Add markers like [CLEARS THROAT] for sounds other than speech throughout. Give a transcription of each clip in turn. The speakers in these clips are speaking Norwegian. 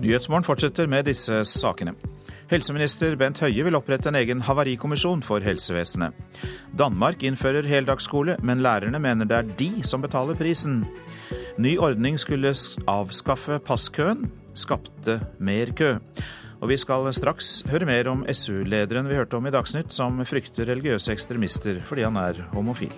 Nyhetsmorgen fortsetter med disse sakene. Helseminister Bent Høie vil opprette en egen havarikommisjon for helsevesenet. Danmark innfører heldagsskole, men lærerne mener det er de som betaler prisen. Ny ordning skulle avskaffe passkøen, skapte mer kø. Og vi skal straks høre mer om SU-lederen vi hørte om i Dagsnytt, som frykter religiøse ekstremister fordi han er homofil.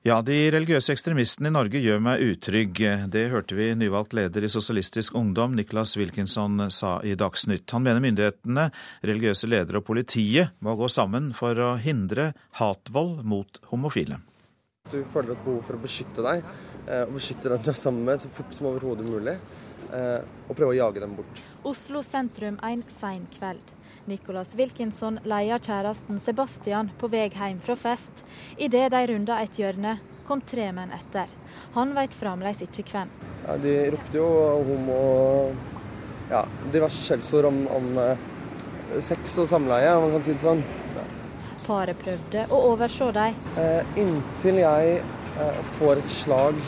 Ja, de religiøse ekstremistene i Norge gjør meg utrygg. Det hørte vi nyvalgt leder i Sosialistisk Ungdom, Niklas Wilkinson, sa i Dagsnytt. Han mener myndighetene, religiøse ledere og politiet må gå sammen for å hindre hatvold mot homofile. Du føler et behov for å beskytte deg, eh, og beskytte den du er sammen med så fort som overhodet mulig. Eh, og prøve å jage dem bort. Oslo sentrum en sein kveld. Nicholas Wilkinson leier kjæresten Sebastian på vei hjem fra fest. Idet de runda et hjørne, kom tre menn etter. Han veit fremdeles ikke hvem. Ja, de ropte jo homo ja, diverse skjellsord om, om eh, sex og samleie, om man kan si det sånn. Ja. Paret prøvde å overse dem. Eh, inntil jeg eh, får et slag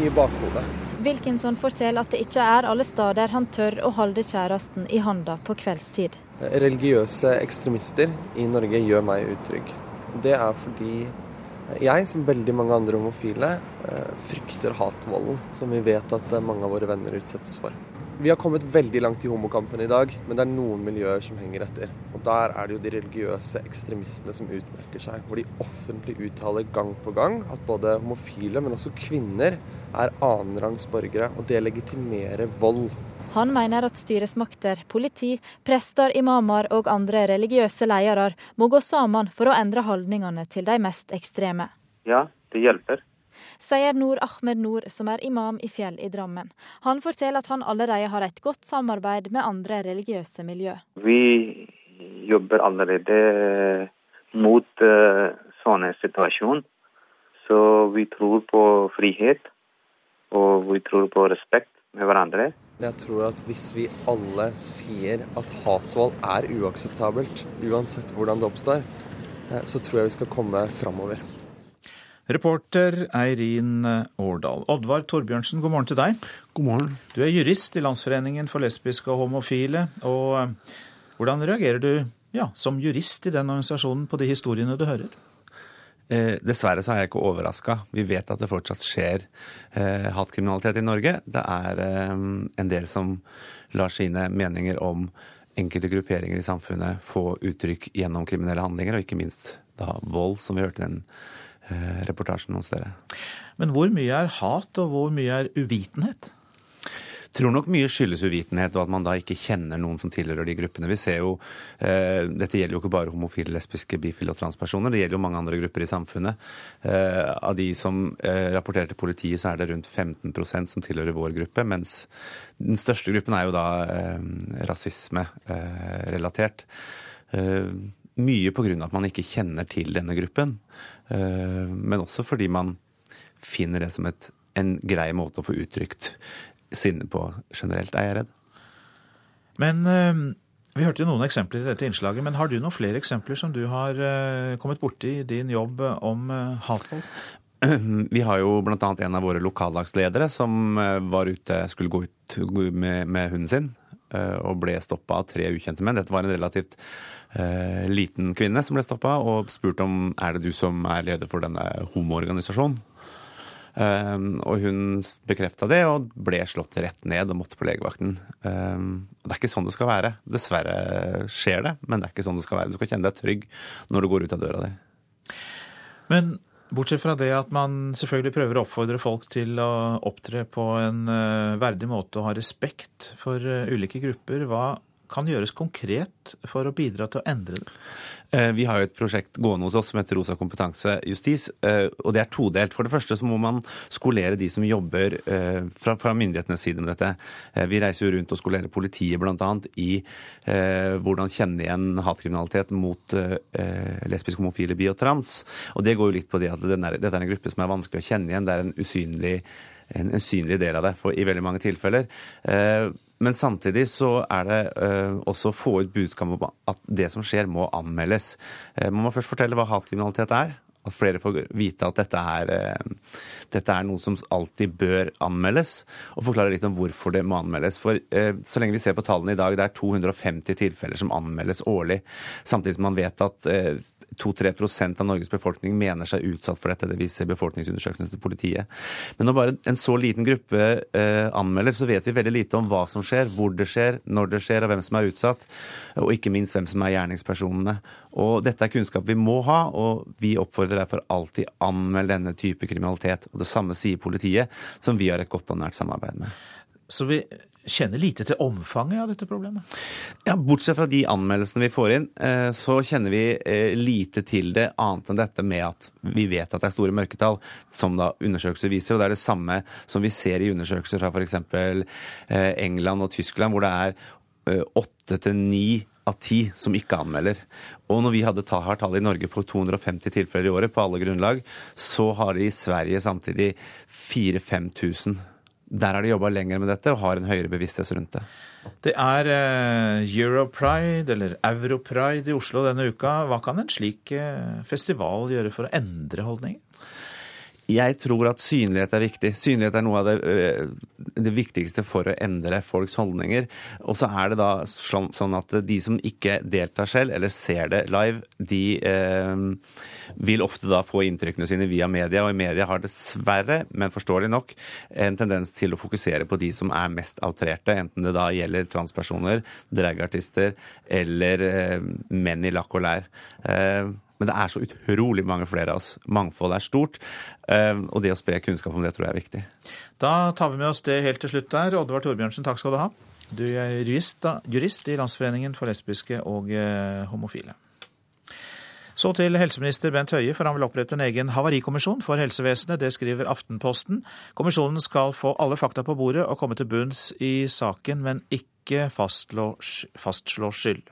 i bakhodet. Wilkinson forteller at det ikke er alle steder han tør å holde kjæresten i handa på kveldstid. Religiøse ekstremister i Norge gjør meg utrygg. Det er fordi jeg, som veldig mange andre homofile, eh, frykter hatvolden som vi vet at eh, mange av våre venner utsettes for. Vi har kommet veldig langt i homokampen i dag, men det er noen miljøer som henger etter. Og der er det jo de religiøse ekstremistene som utmerker seg. Hvor de offentlig uttaler gang på gang at både homofile, men også kvinner, er annenrangs borgere. Og det legitimerer vold. Han mener at styresmakter, politi, prester, imamer og andre religiøse ledere må gå sammen for å endre holdningene til de mest ekstreme. Ja, det hjelper sier Noor Ahmed Noor, som er imam i Fjell i Drammen. Han forteller at han allerede har et godt samarbeid med andre religiøse miljø. Vi jobber allerede mot uh, sånne situasjoner. Så vi tror på frihet, og vi tror på respekt med hverandre. Jeg tror at hvis vi alle sier at hatvold er uakseptabelt, uansett hvordan det oppstår, eh, så tror jeg vi skal komme framover. Reporter Eirin Årdal. Oddvar Torbjørnsen, god morgen til deg. God morgen. Du er jurist i Landsforeningen for lesbiske og homofile. og eh, Hvordan reagerer du ja, som jurist i den organisasjonen på de historiene du hører? Eh, dessverre så er jeg ikke overraska. Vi vet at det fortsatt skjer eh, hatkriminalitet i Norge. Det er eh, en del som lar sine meninger om enkelte grupperinger i samfunnet få uttrykk gjennom kriminelle handlinger, og ikke minst da vold, som vi hørte i den reportasjen hos dere. Men hvor mye er hat, og hvor mye er uvitenhet? Tror nok mye skyldes uvitenhet, og at man da ikke kjenner noen som tilhører de gruppene. Vi ser jo, eh, Dette gjelder jo ikke bare homofile, lesbiske, bifile og transpersoner, det gjelder jo mange andre grupper i samfunnet. Eh, av de som eh, rapporterer til politiet, så er det rundt 15% som tilhører vår gruppe, mens den største gruppen er jo da eh, rasisme-relatert. Eh, mye pga. at man ikke kjenner til denne gruppen. Eh, men også fordi man finner det som et, en grei måte å få uttrykt sinne på generelt, er jeg redd. Men eh, vi hørte noen eksempler i dette innslaget, men har du noen flere eksempler som du har eh, kommet borti i din jobb om hatvold? [CLEARS THROAT] Vi har jo bl.a. en av våre lokallagsledere som var ute, skulle gå ut med, med hunden sin og ble stoppa av tre ukjente menn. Dette var en relativt eh, liten kvinne som ble stoppa og spurt om er det du som er leder for denne homoorganisasjonen. Um, og hun bekrefta det og ble slått rett ned og måtte på legevakten. Um, det er ikke sånn det skal være. Dessverre skjer det, men det er ikke sånn det skal være. Du skal kjenne deg trygg når du går ut av døra di. Men bortsett fra det at man selvfølgelig prøver å oppfordre folk til å opptre på en uh, verdig måte og ha respekt for uh, ulike grupper, hva kan gjøres konkret for å bidra til å endre det? Eh, vi har jo et prosjekt gående hos oss som heter Rosa kompetanse justis, eh, og det er todelt. For det første så må man skolere de som jobber eh, fra, fra myndighetenes side med dette. Vi reiser jo rundt og skolerer politiet bl.a. i hvordan kjenne igjen hatkriminalitet mot lesbisk, homofile, bi og trans. Og det går jo litt på det at dette er en gruppe som er vanskelig å kjenne igjen. Det er en usynlig en usynlig del av det for, i veldig mange tilfeller. Eh, men samtidig så er det uh, også å få ut budskapet om at det som skjer, må anmeldes. Uh, man må først fortelle hva hatkriminalitet er. at flere får vite at dette er, eh, dette er noe som alltid bør anmeldes, og forklare litt om hvorfor det må anmeldes. For eh, så lenge vi ser på tallene i dag, det er 250 tilfeller som anmeldes årlig, samtidig som man vet at 2-3 av Norges befolkning mener seg utsatt for dette. Det viser befolkningsundersøkelsen til politiet. Men når bare en så liten gruppe eh, anmelder, så vet vi veldig lite om hva som skjer, hvor det skjer, når det skjer, og hvem som er utsatt. Og ikke minst hvem som er gjerningspersonene. Og dette er kunnskap vi må ha, og vi oppfordrer derfor alltid anmeld denne type kriminalitet. Og det samme sier politiet, som vi har et godt og nært samarbeid med. Så vi kjenner lite til omfanget av dette problemet? Ja, Bortsett fra de anmeldelsene vi får inn, eh, så kjenner vi eh, lite til det, annet enn dette med at vi vet at det er store mørketall, som da undersøkelser viser. Og det er det samme som vi ser i undersøkelser fra f.eks. Eh, England og Tyskland, hvor det er åtte til ni av ti som ikke anmelder. Og når vi hadde har tall i Norge på 250 tilfeller i året på alle grunnlag, så har de i Sverige samtidig 4000-5000 der har de jobba lenger med dette og har en høyere bevissthet rundt det. Det er uh, Europride, eller Europride, i Oslo denne uka. Hva kan en slik uh, festival gjøre for å endre holdninger? Jeg tror at synlighet er viktig. Synlighet er noe av det, eh, det, viktigste for å endre folks holdninger. Og så er det da sånn at de som ikke deltar selv, eller ser det live, de eh, vil ofte da få inntrykkene sine via media. Og i media har dessverre, men forståelig nok, en tendens til å fokusere på de som er mest outrerte. Enten det da gjelder transpersoner, dragartister eller eh, menn i lakk og lær. Eh, men det er så utrolig mange flere av oss. Mangfoldet er stort. Eh, og det å spre kunnskap om det tror jeg er viktig. Da tar vi med oss det helt til slutt der. Oddvar Torbjørnsen, takk skal du ha. Du er jurist, da, jurist i Landsforeningen for lesbiske og homofile. Så til helseminister Bent Høie, for han vil opprette en egen havarikommisjon for helsevesenet. Det skriver Aftenposten. Kommisjonen skal få alle fakta på bordet og komme til bunns i saken, men ikke fastslå, skyld.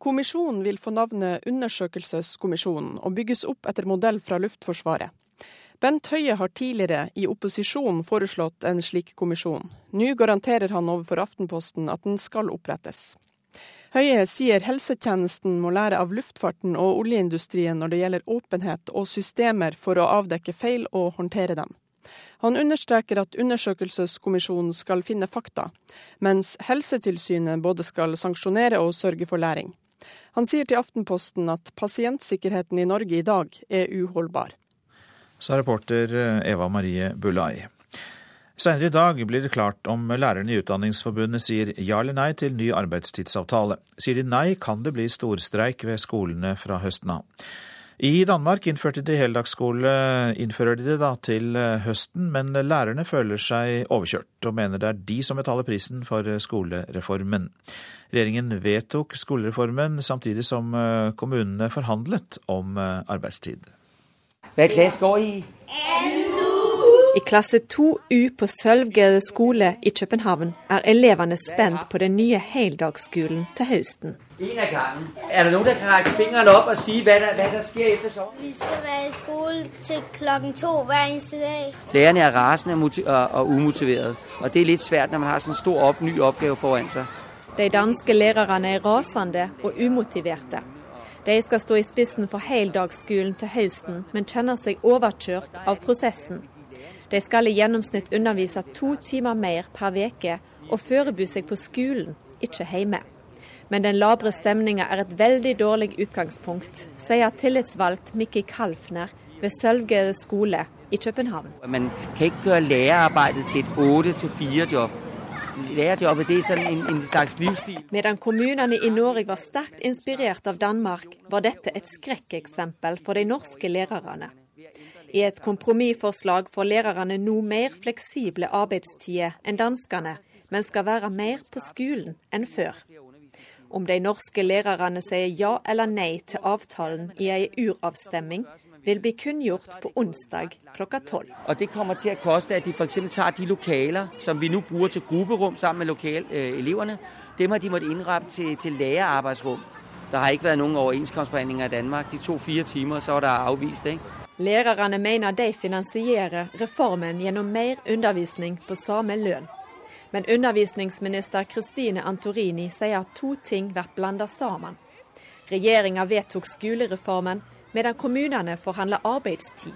Kommisjonen vil få navnet Undersøkelseskommisjonen og bygges opp etter modell fra Luftforsvaret. Bent Høie har tidligere i opposisjon foreslått en slik kommisjon. Nå garanterer han overfor Aftenposten at den skal opprettes. Høie sier helsetjenesten må lære av luftfarten og oljeindustrien når det gjelder åpenhet og systemer for å avdekke feil og håndtere dem. Han understreker at undersøkelseskommisjonen skal finne fakta, mens Helsetilsynet både skal sanksjonere og sørge for læring. Han sier til Aftenposten at pasientsikkerheten i Norge i dag er uholdbar. Sa reporter eh, Eva Marie Bulai. Senere i dag blir det klart om lærerne i Utdanningsforbundet sier ja eller nei til ny arbeidstidsavtale. Sier de nei, kan det bli storstreik ved skolene fra høsten av. I Danmark innførte de heldagsskole, innfører de det da til eh, høsten, men lærerne føler seg overkjørt og mener det er de som betaler prisen for skolereformen. Regjeringen vedtok skolereformen samtidig som eh, kommunene forhandlet om eh, arbeidstid. Hva klasse går I? I klasse 2U på Sølvgade skole i København er elevene spent på den nye heldagsskolen til høsten. En av gangen. Er det noen som kan rekke fingeren opp og si hva som skjer etter sommeren? Vi skal være i skole til klokken to hver eneste dag. Lærerne er rasende og, og umotiverte, og det er litt svært når man har en stor opp, ny oppgave foran seg. De danske lærerne er rasende og umotiverte. De skal stå i spissen for heldagsskolen til høsten, men kjenner seg overkjørt av prosessen. De skal i gjennomsnitt undervise to timer mer per uke og forberede seg på skolen, ikke hjemme. Men den labre stemninga er et veldig dårlig utgangspunkt, sier tillitsvalgt Mikki Kalfner ved Sølvgade skole i København. Man kan ikke gjøre lærerarbeidet til et 8-4-jobb. Lærerjobbet er sånn en, en slags livsstil. Medan kommunene i Norge var sterkt inspirert av Danmark, var dette et skrekkeksempel for de norske lærerne. I et kompromissforslag får lærerne nå mer fleksible arbeidstider enn danskene, men skal være mer på skolen enn før. Om de norske lærerne sier ja eller nei til avtalen i ei uravstemning, vil bli kunngjort på onsdag klokka tolv. Og Det kommer til å koste at de f.eks. tar de lokaler som vi nå bruker til grupperom sammen med lokal, øh, dem har de måttet innramme til, til lærerarbeidsrom. Det har ikke vært noen overenskomstforhandlinger i Danmark. De to fire timer, så var det avvist. ikke? Lærerne mener de finansierer reformen gjennom mer undervisning på samme lønn. Men undervisningsminister Kristine Antorini sier at to ting blir blanda sammen. Regjeringa vedtok skolereformen, medan kommunene forhandler arbeidstid.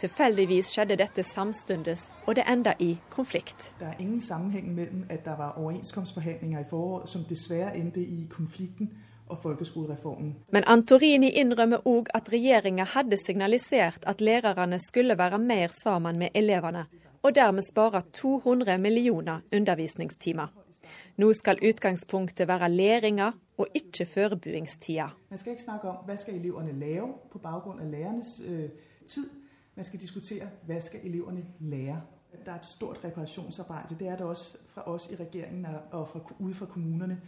Tilfeldigvis skjedde dette samtidig, og det enda i konflikt. Det er ingen sammenheng mellom at det var overenskomstforhandlinger i foråret som dessverre endte i konflikten og folkeskolereformen. Men Antorini innrømmer òg at regjeringa hadde signalisert at lærerne skulle være mer sammen med elevene, og dermed spare 200 millioner undervisningstimer. Nå skal utgangspunktet være læringa og ikke forberedelsestida. Man skal ikke snakke om hva skal elevene lave på bakgrunn av lærernes øh, tid. Man skal diskutere hva skal elevene lære. Det er et stort reparasjonsarbeid. Det er det også fra oss i regjeringen og fra, ut fra kommunene.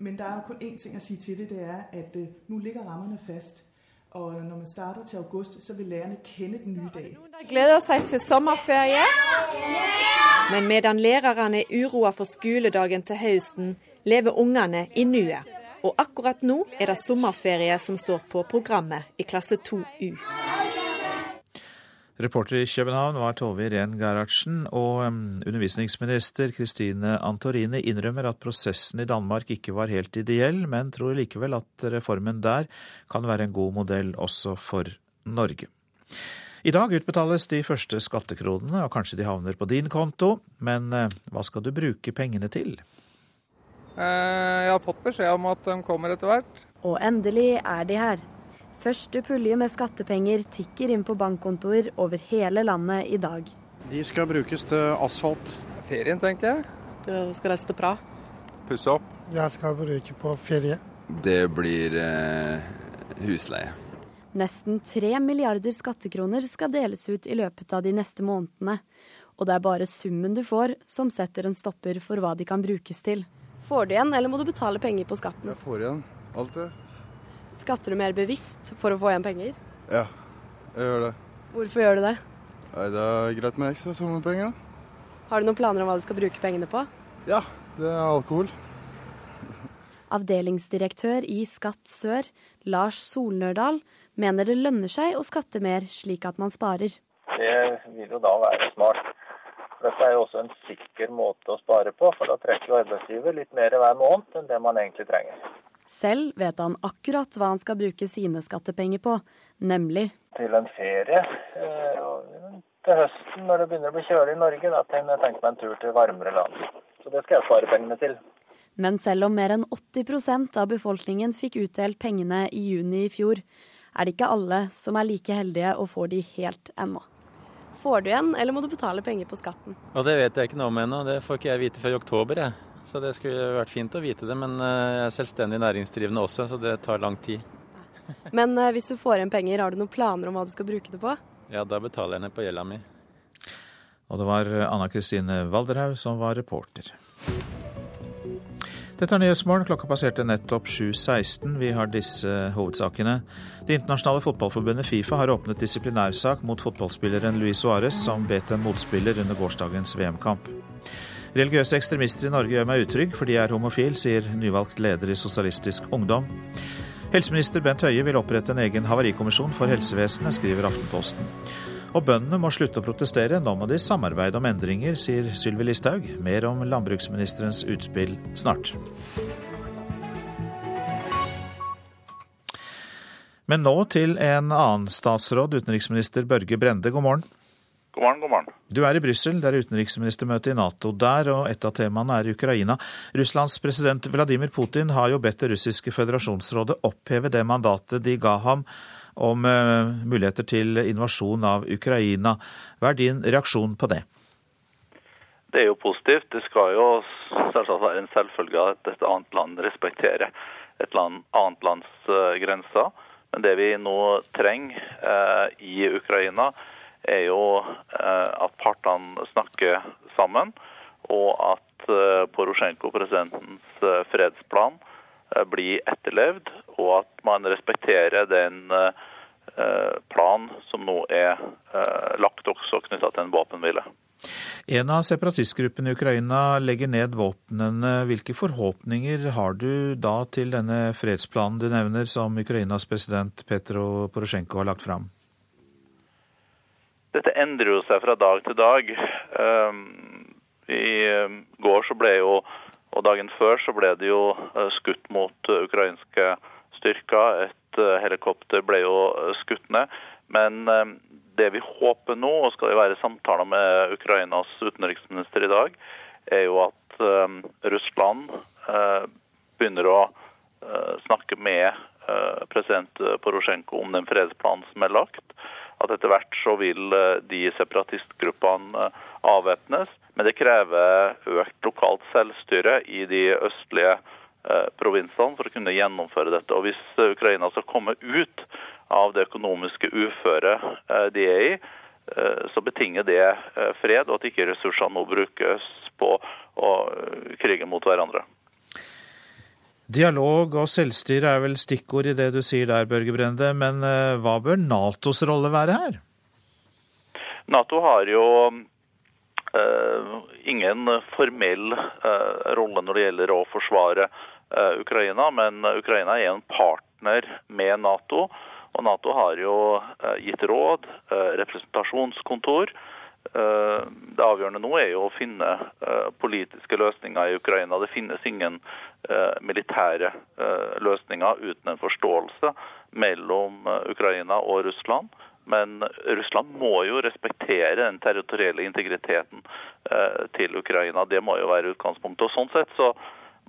Men det er jo kun én ting å si til det. Det er at nu nå ligger rammerne fast. Og når man starter til august, så vil lærerne kende den nye dag. Noen gleder seg til sommerferie? Men medan lærerne er uroa for skoledagen til høsten, lever ungene i nuet. Og akkurat nå er det sommerferie som står på programmet i klasse 2U. Reporter i København var Tove Iren Gerhardsen, og undervisningsminister Kristine Antorini innrømmer at prosessen i Danmark ikke var helt ideell, men tror likevel at reformen der kan være en god modell også for Norge. I dag utbetales de første skattekronene, og kanskje de havner på din konto, men uh, hva skal du bruke pengene til? Eh, jeg har fått beskjed om at de kommer etter hvert. Og endelig er de her. Første pulje med skattepenger tikker inn på bankkontoer over hele landet i dag. De skal brukes til asfalt. Ferien, tenker jeg. Du skal reise til Praha. Pusse opp. Jeg skal bruke på ferie. Det blir eh, husleie. Nesten tre milliarder skattekroner skal deles ut i løpet av de neste månedene. Og det er bare summen du får som setter en stopper for hva de kan brukes til. Får du igjen, eller må du betale penger på skatten? Jeg får igjen alt det. Skatter du mer bevisst for å få igjen penger? Ja, jeg gjør det. Hvorfor gjør du det? Nei, Det er greit med ekstra sommerpenger. Har du noen planer om hva du skal bruke pengene på? Ja, det er alkohol. Avdelingsdirektør i Skatt sør, Lars Solnørdal, mener det lønner seg å skatte mer, slik at man sparer. Det vil jo da være smart. Dette er jo også en sikker måte å spare på, for da trekker jo arbeidsgiver litt mer hver måned enn det man egentlig trenger. Selv vet han akkurat hva han skal bruke sine skattepenger på, nemlig Til en ferie. eh, Til høsten, når det begynner å bli kjølig i Norge, da tenker jeg meg en tur til varmere land. Så det skal jeg spare pengene til. Men selv om mer enn 80% av befolkningen fikk utdelt pengene i juni i fjor, er det ikke alle som er like heldige og får de helt ennå. Får du igjen, eller må du betale penger på skatten? Og Det vet jeg ikke noe om ennå. Det får ikke jeg vite før i oktober. Jeg. Så det skulle vært fint å vite det. Men eh, jeg er selvstendig næringsdrivende også, så det tar lang tid. [LAUGHS] Men eh, hvis du får igjen penger, har du noen planer om hva du skal bruke det på? Ja, da betaler jeg ned på gjelda mi. Og det var Anna Kristine Valderhaug som var reporter. Dette er Nyhetsmorgen. Klokka passerte nettopp 7.16. Vi har disse hovedsakene. Det internasjonale fotballforbundet Fifa har åpnet disiplinærsak mot fotballspilleren Luis Suárez, som bet en motspiller under gårsdagens VM-kamp. Religiøse ekstremister i Norge gjør meg utrygg fordi jeg er homofil, sier nyvalgt leder i Sosialistisk Ungdom. Helseminister Bent Høie vil opprette en egen havarikommisjon for helsevesenet, skriver Aftenposten. Og bøndene må slutte å protestere, nå må de samarbeide om endringer, sier Sylvi Listhaug. Mer om landbruksministerens utspill snart. Men nå til en annen statsråd, utenriksminister Børge Brende, god morgen. God morgen, god morgen. Du er i Brussel, det er utenriksministermøte i Nato der, og et av temaene er Ukraina. Russlands president Vladimir Putin har jo bedt det russiske føderasjonsrådet oppheve det mandatet de ga ham om uh, muligheter til invasjon av Ukraina. Hva er din reaksjon på det? Det er jo positivt. Det skal jo selvsagt være en selvfølge at et annet land respekterer et land, annet lands uh, grenser. Men det vi nå trenger eh, i Ukraina, er jo at partene snakker sammen, og at Porosjenko, presidentens fredsplan, blir etterlevd, og at man respekterer den plan som nå er lagt også knytta til en våpenhvile. En av separatistgruppene i Ukraina legger ned våpnene. Hvilke forhåpninger har du da til denne fredsplanen du nevner, som Ukrainas president Petro Porosjenko har lagt fram? Dette endrer jo seg fra dag til dag. I går så ble jo, og dagen før så ble det jo skutt mot ukrainske styrker. Et helikopter ble jo skutt ned. Men det vi håper nå, og skal jo være samtaler med Ukrainas utenriksminister i dag, er jo at Russland begynner å snakke med president Porosjenko om den fredsplanen som er lagt. At etter hvert så vil de separatistgruppene avvæpnes. Men det krever økt lokalt selvstyre i de østlige eh, provinsene for å kunne gjennomføre dette. Og Hvis Ukraina skal komme ut av det økonomiske uføret eh, de er i, eh, så betinger det eh, fred, og at ikke ressursene nå brukes på å eh, krige mot hverandre. Dialog og selvstyre er vel stikkord i det du sier der, Børge Brende. Men eh, hva bør Natos rolle være her? Nato har jo uh, ingen formell uh, rolle når det gjelder å forsvare uh, Ukraina, men Ukraina er en partner med Nato. Og Nato har jo gitt råd, representasjonskontor. Det avgjørende nå er jo å finne politiske løsninger i Ukraina. Det finnes ingen militære løsninger uten en forståelse mellom Ukraina og Russland. Men Russland må jo respektere den territorielle integriteten eh, til Ukraina. Det må jo være utgangspunktet. Og Sånn sett så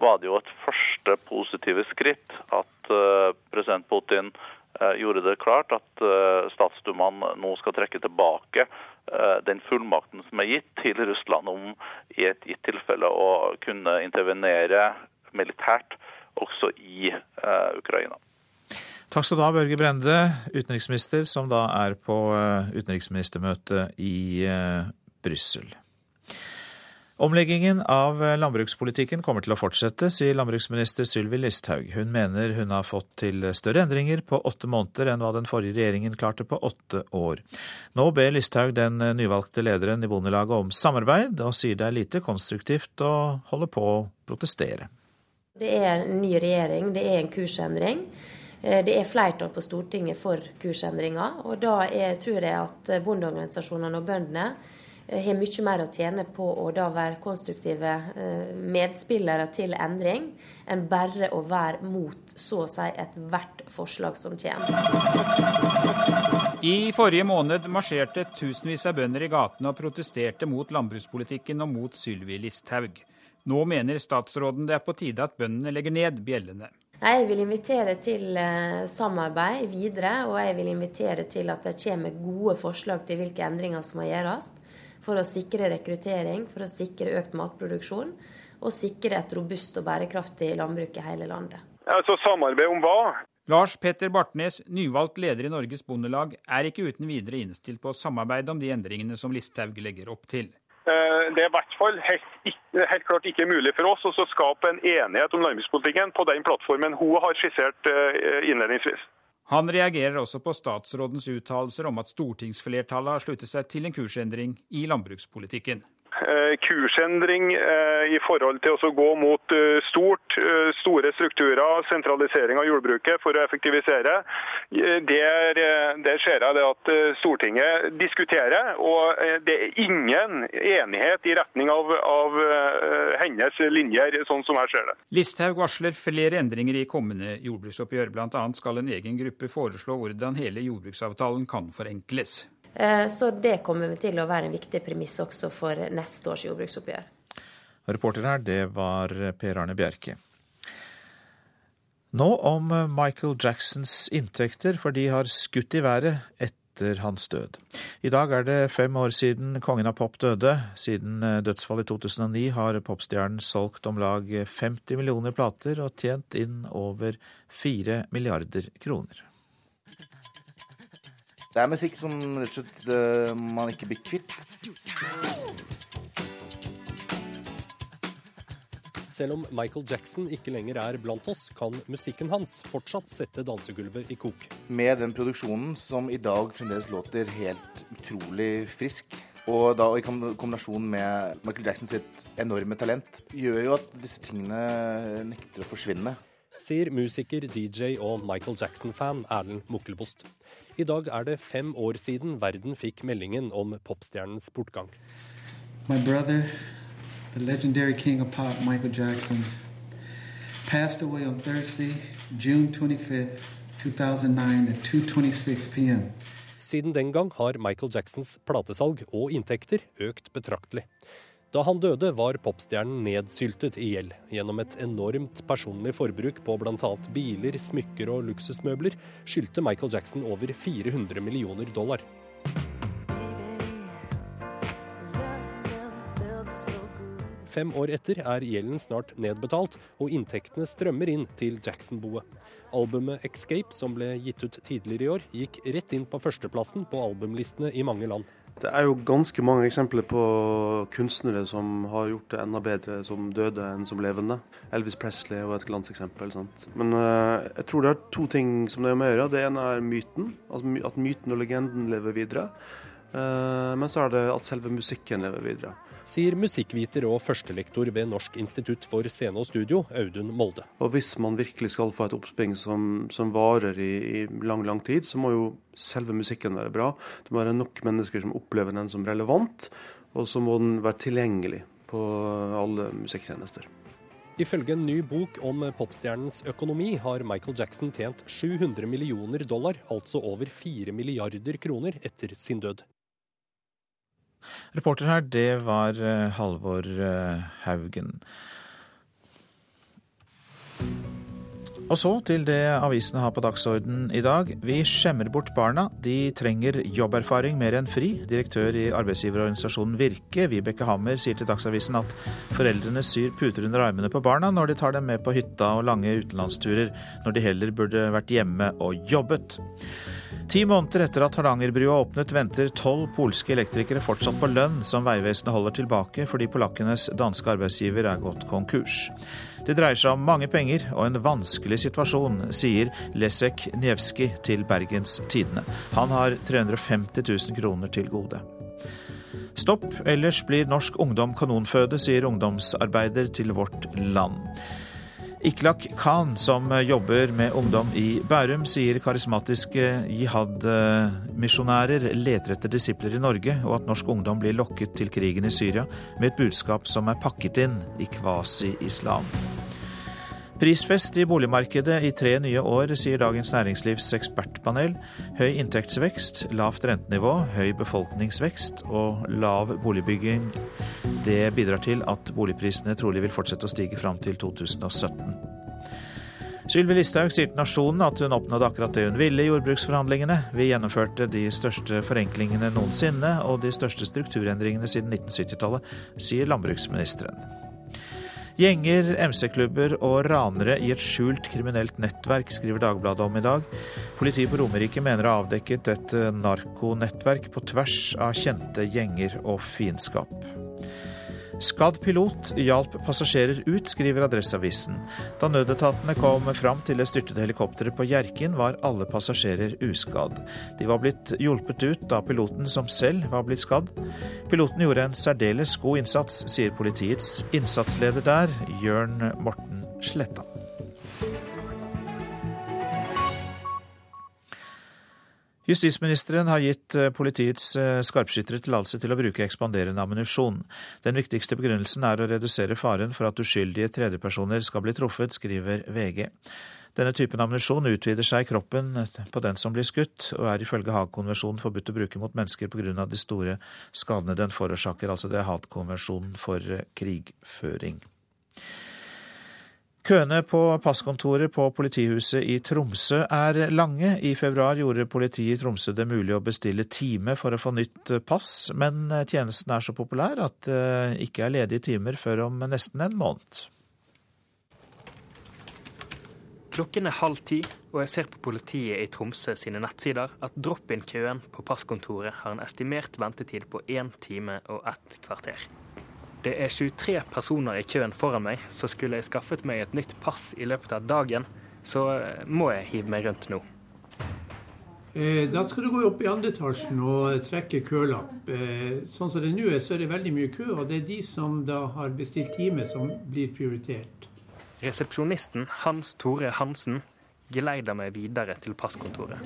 var det jo et første positive skritt at eh, president Putin eh, gjorde det klart at statsdumaen nå skal trekke tilbake den fullmakten som er gitt til Russland om i et gitt tilfelle å kunne intervenere militært også i Ukraina. Takk skal du ha, Børge Brende, utenriksminister, som da er på eh, utenriksministermøte i eh, Brussel. Omleggingen av eh, landbrukspolitikken kommer til å fortsette, sier landbruksminister Sylvi Listhaug. Hun mener hun har fått til større endringer på åtte måneder enn hva den forrige regjeringen klarte på åtte år. Nå ber Listhaug den nyvalgte lederen i Bondelaget om samarbeid, og sier det er lite konstruktivt å holde på å protestere. Det er en ny regjering, det er en kursendring. Eh, det er flertall på Stortinget for kursendringer. Og da er, tror jeg at bondeorganisasjonene og bøndene eh, har mye mer å tjene på å da være konstruktive eh, medspillere til endring, enn bare å være mot så å si ethvert forslag som kommer. I forrige måned marsjerte tusenvis av bønder i gatene og protesterte mot landbrukspolitikken og mot Sylvi Listhaug. Nå mener statsråden det er på tide at bøndene legger ned bjellene. Jeg vil invitere til eh, samarbeid videre, og jeg vil invitere til at det kommer gode forslag til hvilke endringer som må gjøres for å sikre rekruttering, for å sikre økt matproduksjon og sikre et robust og bærekraftig landbruk i hele landet. Altså Samarbeid om hva? Lars Petter Bartnes, nyvalgt leder i Norges Bondelag, er ikke uten videre innstilt på å samarbeide om de endringene som Listhaug legger opp til. Eh, det er i hvert fall helt, helt, klart ikke mulig for oss å skape en enighet om landbrukspolitikken på den plattformen hun har skissert eh, innledningsvis. Han reagerer også på statsrådens uttalelser om at stortingsflertallet har sluttet seg til en kursendring i landbrukspolitikken. Eh, kursendring eh, i forhold til å gå mot eh, stort, store strukturer, sentralisering av jordbruket for å effektivisere. Der, der ser jeg det at Stortinget diskuterer, og det er ingen enighet i retning av, av hennes linjer, sånn som jeg ser det. Listhaug varsler flere endringer i kommende jordbruksoppgjør. Bl.a. skal en egen gruppe foreslå hvordan hele jordbruksavtalen kan forenkles. Eh, så det kommer til å være en viktig premiss også for neste års jordbruksoppgjør. Reporter her, det var Per Arne Bjerke. Nå om Michael Jacksons inntekter, for de har skutt i været etter hans død. I dag er det fem år siden kongen av pop døde. Siden dødsfallet i 2009 har popstjernen solgt om lag 50 millioner plater og tjent inn over 4 milliarder kroner. Det er musikk som rett og slett uh, man ikke blir kvitt. Selv om Michael Jackson ikke lenger er blant oss, kan musikken hans fortsatt sette dansegulvet i kok. Med den produksjonen som i dag fremdeles låter helt utrolig frisk, og da i kombinasjon med Michael Jacksons enorme talent, gjør jo at disse tingene nekter å forsvinne. Sier musiker, DJ og Michael Jackson-fan Erlend Mukkelbost. I dag er det fem år siden verden fikk meldingen om popstjernens bortgang. My brother, the legendary king of pop, Michael Jackson, passed away on Thursday, June 25th, 2009 at 2:26 p.m. Siden den gang har Michael Jacksons platesalg og inntekter økt betraktelig. Da han døde, var popstjernen nedsyltet i gjeld. Gjennom et enormt personlig forbruk på bl.a. biler, smykker og luksusmøbler skyldte Michael Jackson over 400 millioner dollar. Fem år etter er gjelden snart nedbetalt, og inntektene strømmer inn til Jackson-boet. Albumet 'Escape', som ble gitt ut tidligere i år, gikk rett inn på førsteplassen på albumlistene i mange land. Det er jo ganske mange eksempler på kunstnere som har gjort det enda bedre som døde enn som levende. Elvis Presley var et glanseksempel. Sant? Men uh, jeg tror det er to ting som det er med å gjøre. Det ene er myten, altså at myten og legenden lever videre. Uh, men så er det at selve musikken lever videre sier musikkviter og førstelektor ved Norsk institutt for scene og studio, Audun Molde. Og Hvis man virkelig skal få et oppspring som, som varer i, i, lang lang tid, så må jo selve musikken være bra. Det må være nok mennesker som opplever den som relevant, og så må den være tilgjengelig på alle musikktjenester. Ifølge en ny bok om popstjernens økonomi har Michael Jackson tjent 700 millioner dollar, altså over 4 milliarder kroner, etter sin død. Reporter her, det var eh, Halvor eh, Haugen. Og så til det avisene har på dagsorden i dag. Vi skjemmer bort barna. De trenger jobberfaring mer enn fri. Direktør i arbeidsgiverorganisasjonen Virke, Vibeke Hammer, sier til Dagsavisen at foreldrene syr puter under armene på barna når de tar dem med på hytta og lange utenlandsturer, når de heller burde vært hjemme og jobbet. Ti måneder etter at Hardangerbrua åpnet, venter tolv polske elektrikere fortsatt på lønn som Vegvesenet holder tilbake fordi polakkenes danske arbeidsgiver er gått konkurs. Det dreier seg om mange penger og en vanskelig situasjon, sier Lesek Njevskij til Bergens Tidende. Han har 350 000 kroner til gode. Stopp, ellers blir norsk ungdom kanonføde, sier ungdomsarbeider til Vårt Land. Iklak Khan, som jobber med ungdom i Bærum, sier karismatiske jihad-misjonærer leter etter disipler i Norge, og at norsk ungdom blir lokket til krigen i Syria med et budskap som er pakket inn i kvasi-islam. Prisfest i boligmarkedet i tre nye år, sier Dagens Næringslivs ekspertpanel. Høy inntektsvekst, lavt rentenivå, høy befolkningsvekst og lav boligbygging. Det bidrar til at boligprisene trolig vil fortsette å stige fram til 2017. Sylvi Listhaug sier til Nasjonen at hun oppnådde akkurat det hun ville i jordbruksforhandlingene. Vi gjennomførte de største forenklingene noensinne og de største strukturendringene siden 1970-tallet, sier landbruksministeren. Gjenger, MC-klubber og ranere i et skjult kriminelt nettverk, skriver Dagbladet om i dag. Politiet på Romerike mener å ha avdekket et narkonettverk på tvers av kjente gjenger og fiendskap. Skadd pilot hjalp passasjerer ut, skriver Adresseavisen. Da nødetatene kom fram til det styrtede helikopteret på Hjerkinn, var alle passasjerer uskadd. De var blitt hjulpet ut av piloten som selv var blitt skadd. Piloten gjorde en særdeles god innsats, sier politiets innsatsleder der, Jørn Morten Sletta. Justisministeren har gitt eh, politiets eh, skarpskyttere tillatelse til å bruke ekspanderende ammunisjon. Den viktigste begrunnelsen er å redusere faren for at uskyldige tredjepersoner skal bli truffet, skriver VG. Denne typen ammunisjon utvider seg i kroppen på den som blir skutt, og er ifølge Haag-konvensjonen forbudt å bruke mot mennesker pga. de store skadene den forårsaker. Altså det er hatkonvensjonen for eh, krigføring. Køene på passkontoret på politihuset i Tromsø er lange. I februar gjorde politiet i Tromsø det mulig å bestille time for å få nytt pass, men tjenesten er så populær at det ikke er ledige timer før om nesten en måned. Klokken er halv ti, og jeg ser på politiet i Tromsø sine nettsider at drop-in-køen på passkontoret har en estimert ventetid på én time og ett kvarter. Det er 23 personer i køen foran meg, så skulle jeg skaffet meg et nytt pass i løpet av dagen, så eh, må jeg hive meg rundt nå. Eh, da skal du gå opp i andre etasjen og trekke kølapp. Eh, sånn som det nå er, så er det veldig mye kø, og det er de som da har bestilt time, som blir prioritert. Resepsjonisten Hans Tore Hansen geleider meg videre til passkontoret.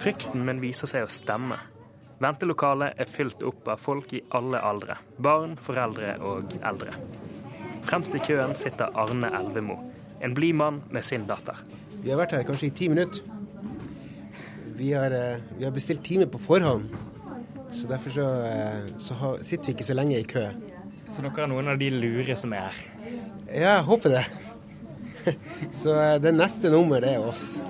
Frykten min viser seg å stemme. Ventelokalet er fylt opp av folk i alle aldre. Barn, foreldre og eldre. Fremst i køen sitter Arne Elvemo. En blid mann med sin datter. Vi har vært her kanskje i ti minutter. Vi har, eh, vi har bestilt time på forhånd, så derfor så, eh, så har, sitter vi ikke så lenge i kø. Så dere er noen av de lure som er her? Ja, jeg håper det. [LAUGHS] Så eh, det neste nummer, det er oss.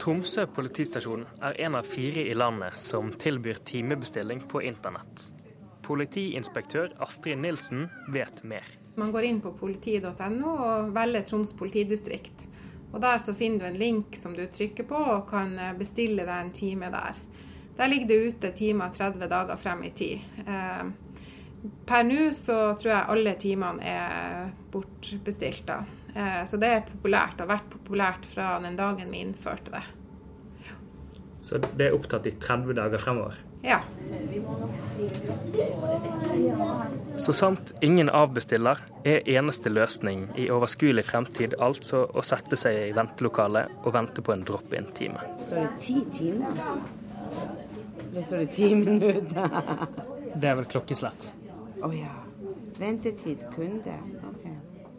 Tromsø politistasjon er en av fire i landet som tilbyr timebestilling på internett. Politiinspektør Astrid Nilsen vet mer. Man går inn på politi.no og velger Troms politidistrikt. Og Der så finner du en link som du trykker på og kan eh, bestille deg en time der. Der ligger det ute timer 30 dager frem i tid. Eh, per nå så tror jeg alle timene er bortbestilt. da. Eh, så det er populært, og har vært populært fra den dagen vi innførte det. Så det er opptatt i 30 dager fremover? Ja. Så sant ingen avbestiller, er eneste løsning i overskuelig fremtid altså å sette seg i ventelokalet og vente på en drop-in-time. Står det ti timer? Det står det ti minutter. Det er vel klokkeslett. Å oh, ja. Ventetid kunde.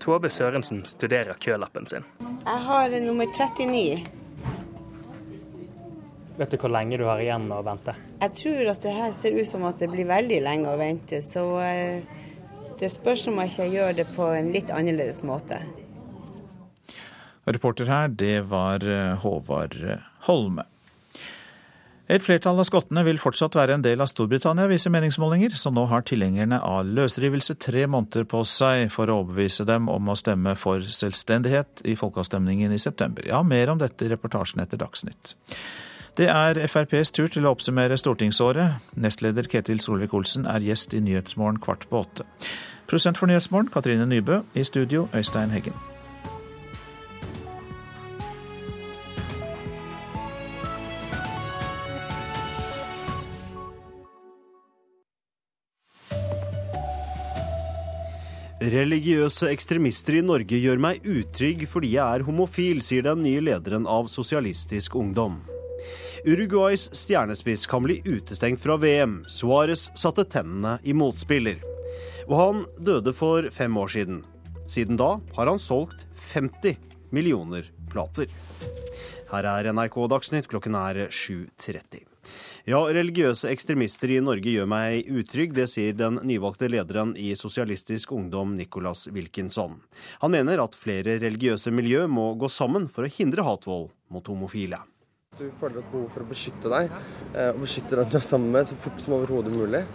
Tove Sørensen studerer kølappen sin. Jeg har nummer 39. Vet du hvor lenge du har igjen å vente? Jeg tror at det her ser ut som at det blir veldig lenge å vente. Så eh, det spørs om jeg ikke gjør det på en litt annerledes måte. Reporter her, det var eh, Håvard Holme. Et flertall av skottene vil fortsatt være en del av Storbritannia, viser meningsmålinger, så nå har tilhengerne av løsrivelse tre måneder på seg for å overbevise dem om å stemme for selvstendighet i folkeavstemningen i september. Ja, mer om dette i reportasjen etter Dagsnytt. Det er FrPs tur til å oppsummere stortingsåret. Nestleder Ketil Solvik-Olsen er gjest i Nyhetsmorgen kvart på åtte. Prosent for Nyhetsmorgen Katrine Nybø. I studio Øystein Heggen. Religiøse ekstremister i Norge gjør meg utrygg fordi jeg er homofil, sier den nye lederen av Sosialistisk Ungdom. Uruguays stjernespiss kan bli utestengt fra VM. Suárez satte tennene i motspiller. Og han døde for fem år siden. Siden da har han solgt 50 millioner plater. Her er NRK Dagsnytt, klokken er 7.30. Ja, religiøse ekstremister i Norge gjør meg utrygg. Det sier den nyvalgte lederen i Sosialistisk Ungdom, Nicolas Wilkinson. Han mener at flere religiøse miljø må gå sammen for å hindre hatvold mot homofile. Du føler et behov for å beskytte deg, eh, og beskytte den du er sammen med så fort som overhodet mulig.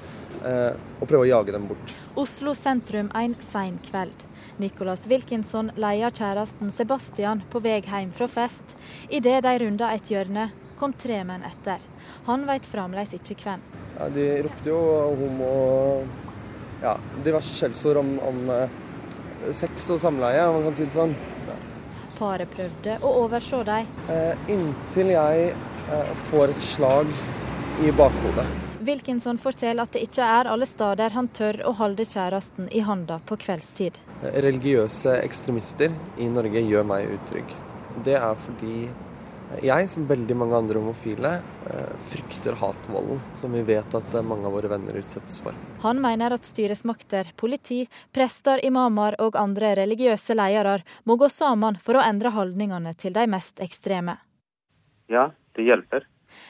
Eh, og prøve å jage dem bort. Oslo sentrum en sein kveld. Nicholas Wilkinson leier kjæresten Sebastian på vei hjem fra fest. Idet de runder et hjørne, kom tre menn etter. Han veit fremdeles ikke hvem. Ja, de ropte jo homo ja, diverse skjellsord om, om eh, sex og samleie, om man kan si det sånn. Paret prøvde å overse dem. Eh, inntil jeg eh, får et slag i bakhodet. Wilkinson forteller at det ikke er alle steder han tør å holde kjæresten i handa på kveldstid. Religiøse ekstremister i Norge gjør meg utrygg. Det er fordi jeg, som veldig mange andre homofile, eh, frykter hatvolden som vi vet at mange av våre venner utsettes for. Han mener at styresmakter, politi, prester, imamer og andre religiøse ledere må gå sammen for å endre holdningene til de mest ekstreme. Ja, det hjelper.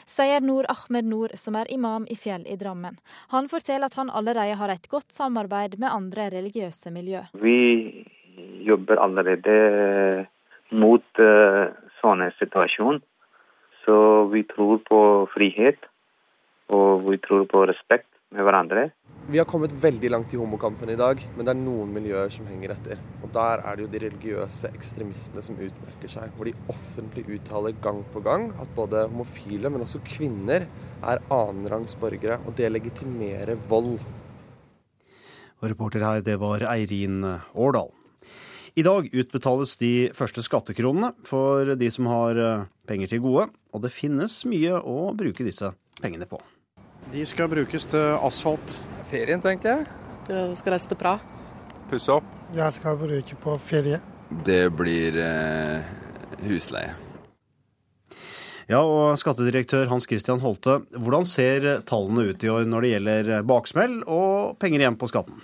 Sier Noor Ahmed Noor, som er imam i Fjell i Drammen. Han forteller at han allerede har et godt samarbeid med andre religiøse miljø. Vi jobber allerede mot sånne situasjoner. Så vi tror på frihet, og vi tror på respekt med hverandre. Vi har kommet veldig langt i homokampen i dag, men det er noen miljøer som henger etter. Og der er det jo de religiøse ekstremistene som utmerker seg. Hvor de offentlig uttaler gang på gang at både homofile, men også kvinner, er annenrangs borgere. Og det legitimerer vold. Og reporter her, det var Eirin Årdal. I dag utbetales de første skattekronene for de som har eh, penger til gode, og det finnes mye å bruke disse pengene på. De skal brukes til asfalt. Ferien, tenker jeg. Jeg skal reise til Praha. Pusse opp. Jeg skal bruke på ferie. Det blir eh, husleie. Ja, og Skattedirektør Hans Christian Holte, hvordan ser tallene ut i år når det gjelder baksmell og penger igjen på skatten?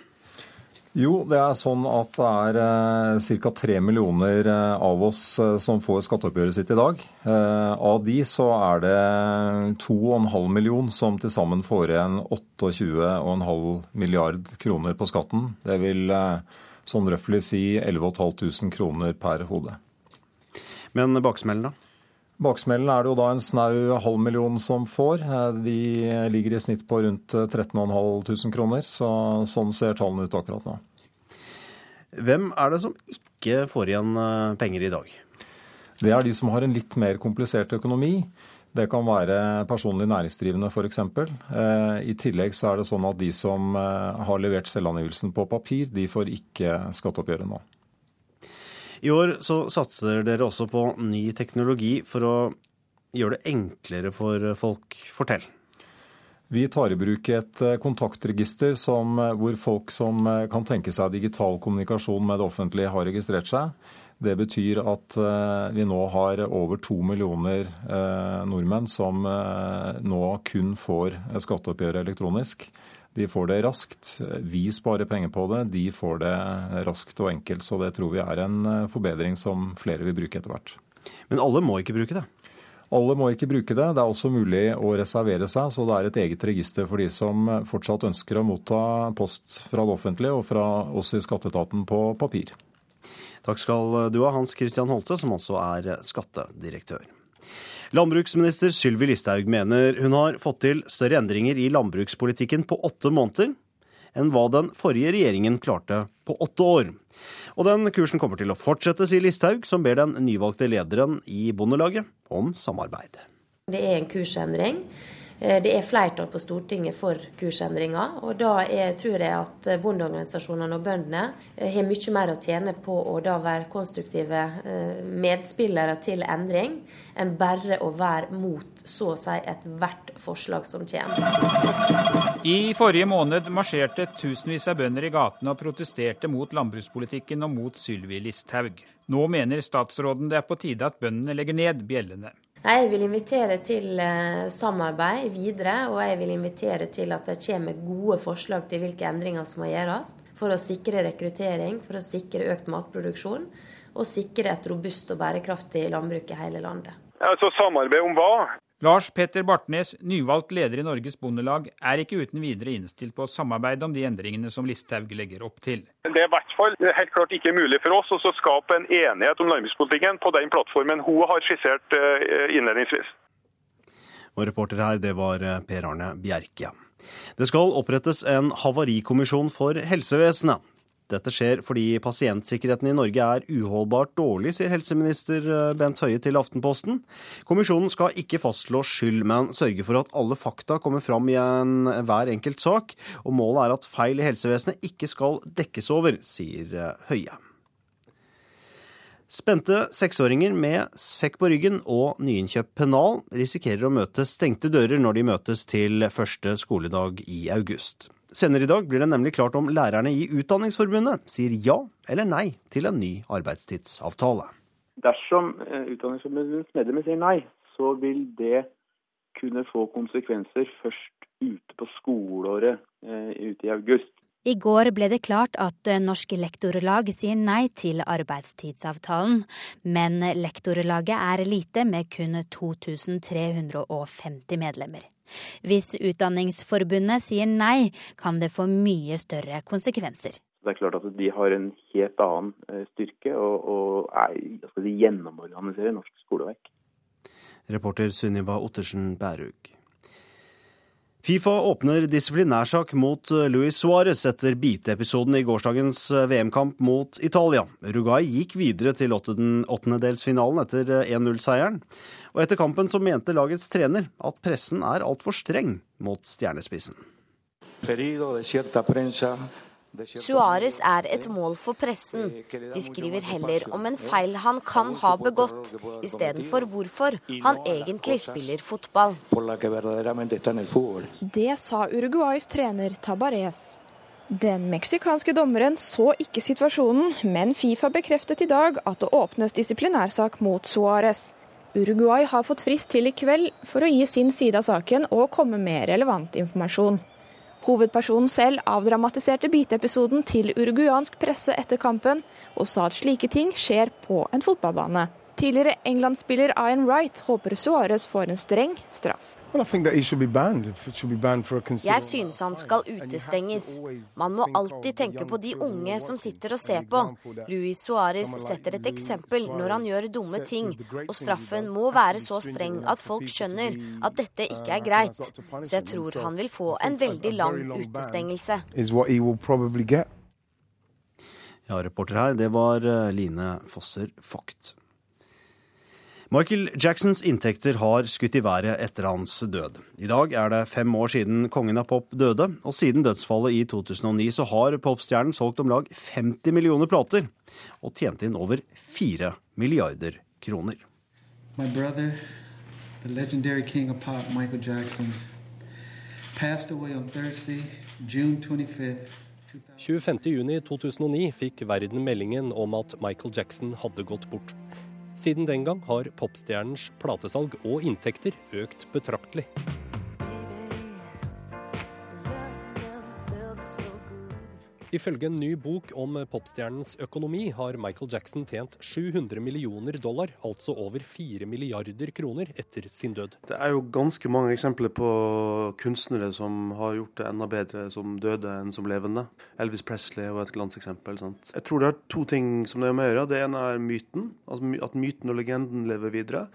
Jo, det er sånn at det er eh, ca. 3 millioner eh, av oss eh, som får skatteoppgjøret sitt i dag. Av de så er det 2,5 million som til sammen får igjen 28,5 milliard kroner på skatten. Det vil sånn røftlig si 11 500 kroner per hode. Men baksmellen, da? Baksmellen er det jo da en snau halv million som får. Eh, De ligger i snitt på rundt 13.500 kroner, så sånn ser tallene ut akkurat nå. Hvem er det som ikke får igjen eh, penger i dag? Det er de som har en litt mer komplisert økonomi. Det kan være personlig næringsdrivende f.eks. I tillegg så er det sånn at de som eh, har levert selvangivelsen på papir, de får ikke skatteoppgjøret nå. I år så satser dere også på ny teknologi for å gjøre det enklere for folk. Fortell. Vi tar i bruk et eh, kontaktregister som, eh, hvor folk som eh, kan tenke seg digital kommunikasjon med det offentlige, har registrert seg. Det betyr at vi nå har over to millioner nordmenn som nå kun får skatteoppgjøret elektronisk. De får det raskt. Vi sparer penger på det. De får det raskt og enkelt. Så det tror vi er en forbedring som flere vil bruke etter hvert. Men alle må ikke bruke det? Alle må ikke bruke det. Det er også mulig å reservere seg, så det er et eget register for de som fortsatt ønsker å motta post fra det offentlige og fra oss i skatteetaten på papir. Takk skal du ha, Hans Christian Holte, som også er skattedirektør. Landbruksminister Sylvi Listhaug mener hun har fått til større endringer i landbrukspolitikken på åtte måneder enn hva den forrige regjeringen klarte på åtte år. Og den kursen kommer til å fortsette, sier Listhaug, som ber den nyvalgte lederen i Bondelaget om samarbeid. Det er en kursendring. Eh, det er flertall på Stortinget for kursendringer. Og da er, tror jeg at bondeorganisasjonene og bøndene eh, har mye mer å tjene på å da være konstruktive eh, medspillere til endring, enn bare å være mot så å si ethvert forslag som kommer. I forrige måned marsjerte tusenvis av bønder i gatene og protesterte mot landbrukspolitikken og mot Sylvi Listhaug. Nå mener statsråden det er på tide at bøndene legger ned bjellene. Jeg vil invitere til samarbeid videre, og jeg vil invitere til at det kommer gode forslag til hvilke endringer som må gjøres for å sikre rekruttering, for å sikre økt matproduksjon og sikre et robust og bærekraftig landbruk i hele landet. Altså Samarbeid om hva? Lars Petter Bartnes, nyvalgt leder i Norges Bondelag, er ikke uten videre innstilt på å samarbeide om de endringene som Listhaug legger opp til. Det er i hvert fall helt klart ikke mulig for oss å skape en enighet om landbrukspolitikken på den plattformen hun har skissert innledningsvis. Og reporter her, det var Per Arne Bjerke. Det skal opprettes en havarikommisjon for helsevesenet. Dette skjer fordi pasientsikkerheten i Norge er uholdbart dårlig, sier helseminister Bent Høie til Aftenposten. Kommisjonen skal ikke fastslå skyld, men sørge for at alle fakta kommer fram i en, hver enkelt sak. Og målet er at feil i helsevesenet ikke skal dekkes over, sier Høie. Spente seksåringer med sekk på ryggen og nyinnkjøpt pennal risikerer å møte stengte dører når de møtes til første skoledag i august. Senere i dag blir det nemlig klart om lærerne i Utdanningsforbundet sier ja eller nei til en ny arbeidstidsavtale. Dersom Utdanningsforbundets medlemmer sier nei, så vil det kunne få konsekvenser først ute på skoleåret ute i august. I går ble det klart at Norsk Lektorlag sier nei til arbeidstidsavtalen, men Lektorlaget er lite med kun 2350 medlemmer. Hvis Utdanningsforbundet sier nei, kan det få mye større konsekvenser. Det er klart at De har en helt annen styrke og, og er, skal si, gjennomorganiserer norsk skoleverk. Reporter Sunniva Ottersen Bærug. Fifa åpner disiplinærsak mot Luis Suárez etter biteepisoden i gårsdagens VM-kamp mot Italia. Rugai gikk videre til åttendedelsfinalen etter 1-0-seieren. Og etter kampen så mente lagets trener at pressen er altfor streng mot stjernespissen. Suárez er et mål for pressen. De skriver heller om en feil han kan ha begått, istedenfor hvorfor han egentlig spiller fotball. Det sa Uruguays trener Tabarez. Den meksikanske dommeren så ikke situasjonen, men Fifa bekreftet i dag at det åpnes disiplinærsak mot Suárez. Uruguay har fått frist til i kveld for å gi sin side av saken og komme med relevant informasjon. Hovedpersonen selv avdramatiserte biteepisoden til uruguansk presse etter kampen, og sa at slike ting skjer på en fotballbane. Tidligere England-spiller Ian Wright håper Suárez får en streng straff. Jeg synes han skal utestenges. Man må alltid tenke på de unge som sitter og ser på. Luis Suárez setter et eksempel når han gjør dumme ting, og straffen må være så streng at folk skjønner at dette ikke er greit. Så jeg tror han vil få en veldig lang utestengelse. Ja, reporter her, det var eh, Line Fosser Vogt. Michael Jacksons inntekter har skutt i været etter hans død. I dag er det fem år siden kongen av pop døde, og siden dødsfallet i 2009 så har popstjernen solgt om lag 50 millioner plater og tjent inn over 4 milliarder kroner. My brother, the legendary king of pop, Michael Jackson, passed away on Thursday, June 25th. 25.6.2009 fikk verden meldingen om at Michael Jackson hadde gått bort. Siden den gang har popstjernens platesalg og inntekter økt betraktelig. Ifølge en ny bok om popstjernens økonomi har Michael Jackson tjent 700 millioner dollar, altså over 4 milliarder kroner, etter sin død. Det er jo ganske mange eksempler på kunstnere som har gjort det enda bedre som døde enn som levende. Elvis Presley var et glanseksempel. Sant? Jeg tror det er to ting som det er med å gjøre. Det ene er myten, at myten og legenden lever videre.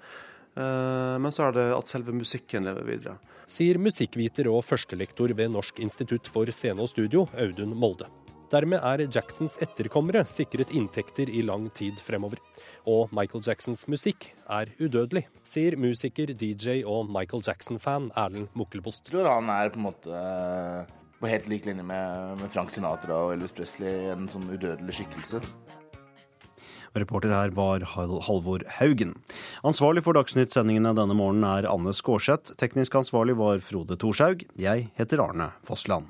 Eh, men så er det at selve musikken lever videre. Sier musikkviter og førstelektor ved Norsk institutt for scene og studio, Audun Molde. Dermed er Jacksons etterkommere sikret inntekter i lang tid fremover. Og Michael Jacksons musikk er udødelig, sier musiker, DJ og Michael Jackson-fan Erlend Mukkelbost. Jeg tror han er på en måte eh, på helt lik linje med, med Frank Sinatra og Elvis Presley, en sånn udødelig skikkelse. Reporter her var Halvor Haugen. Ansvarlig for Dagsnytt-sendingene denne morgenen er Anne Skårseth. Teknisk ansvarlig var Frode Thorshaug. Jeg heter Arne Fossland.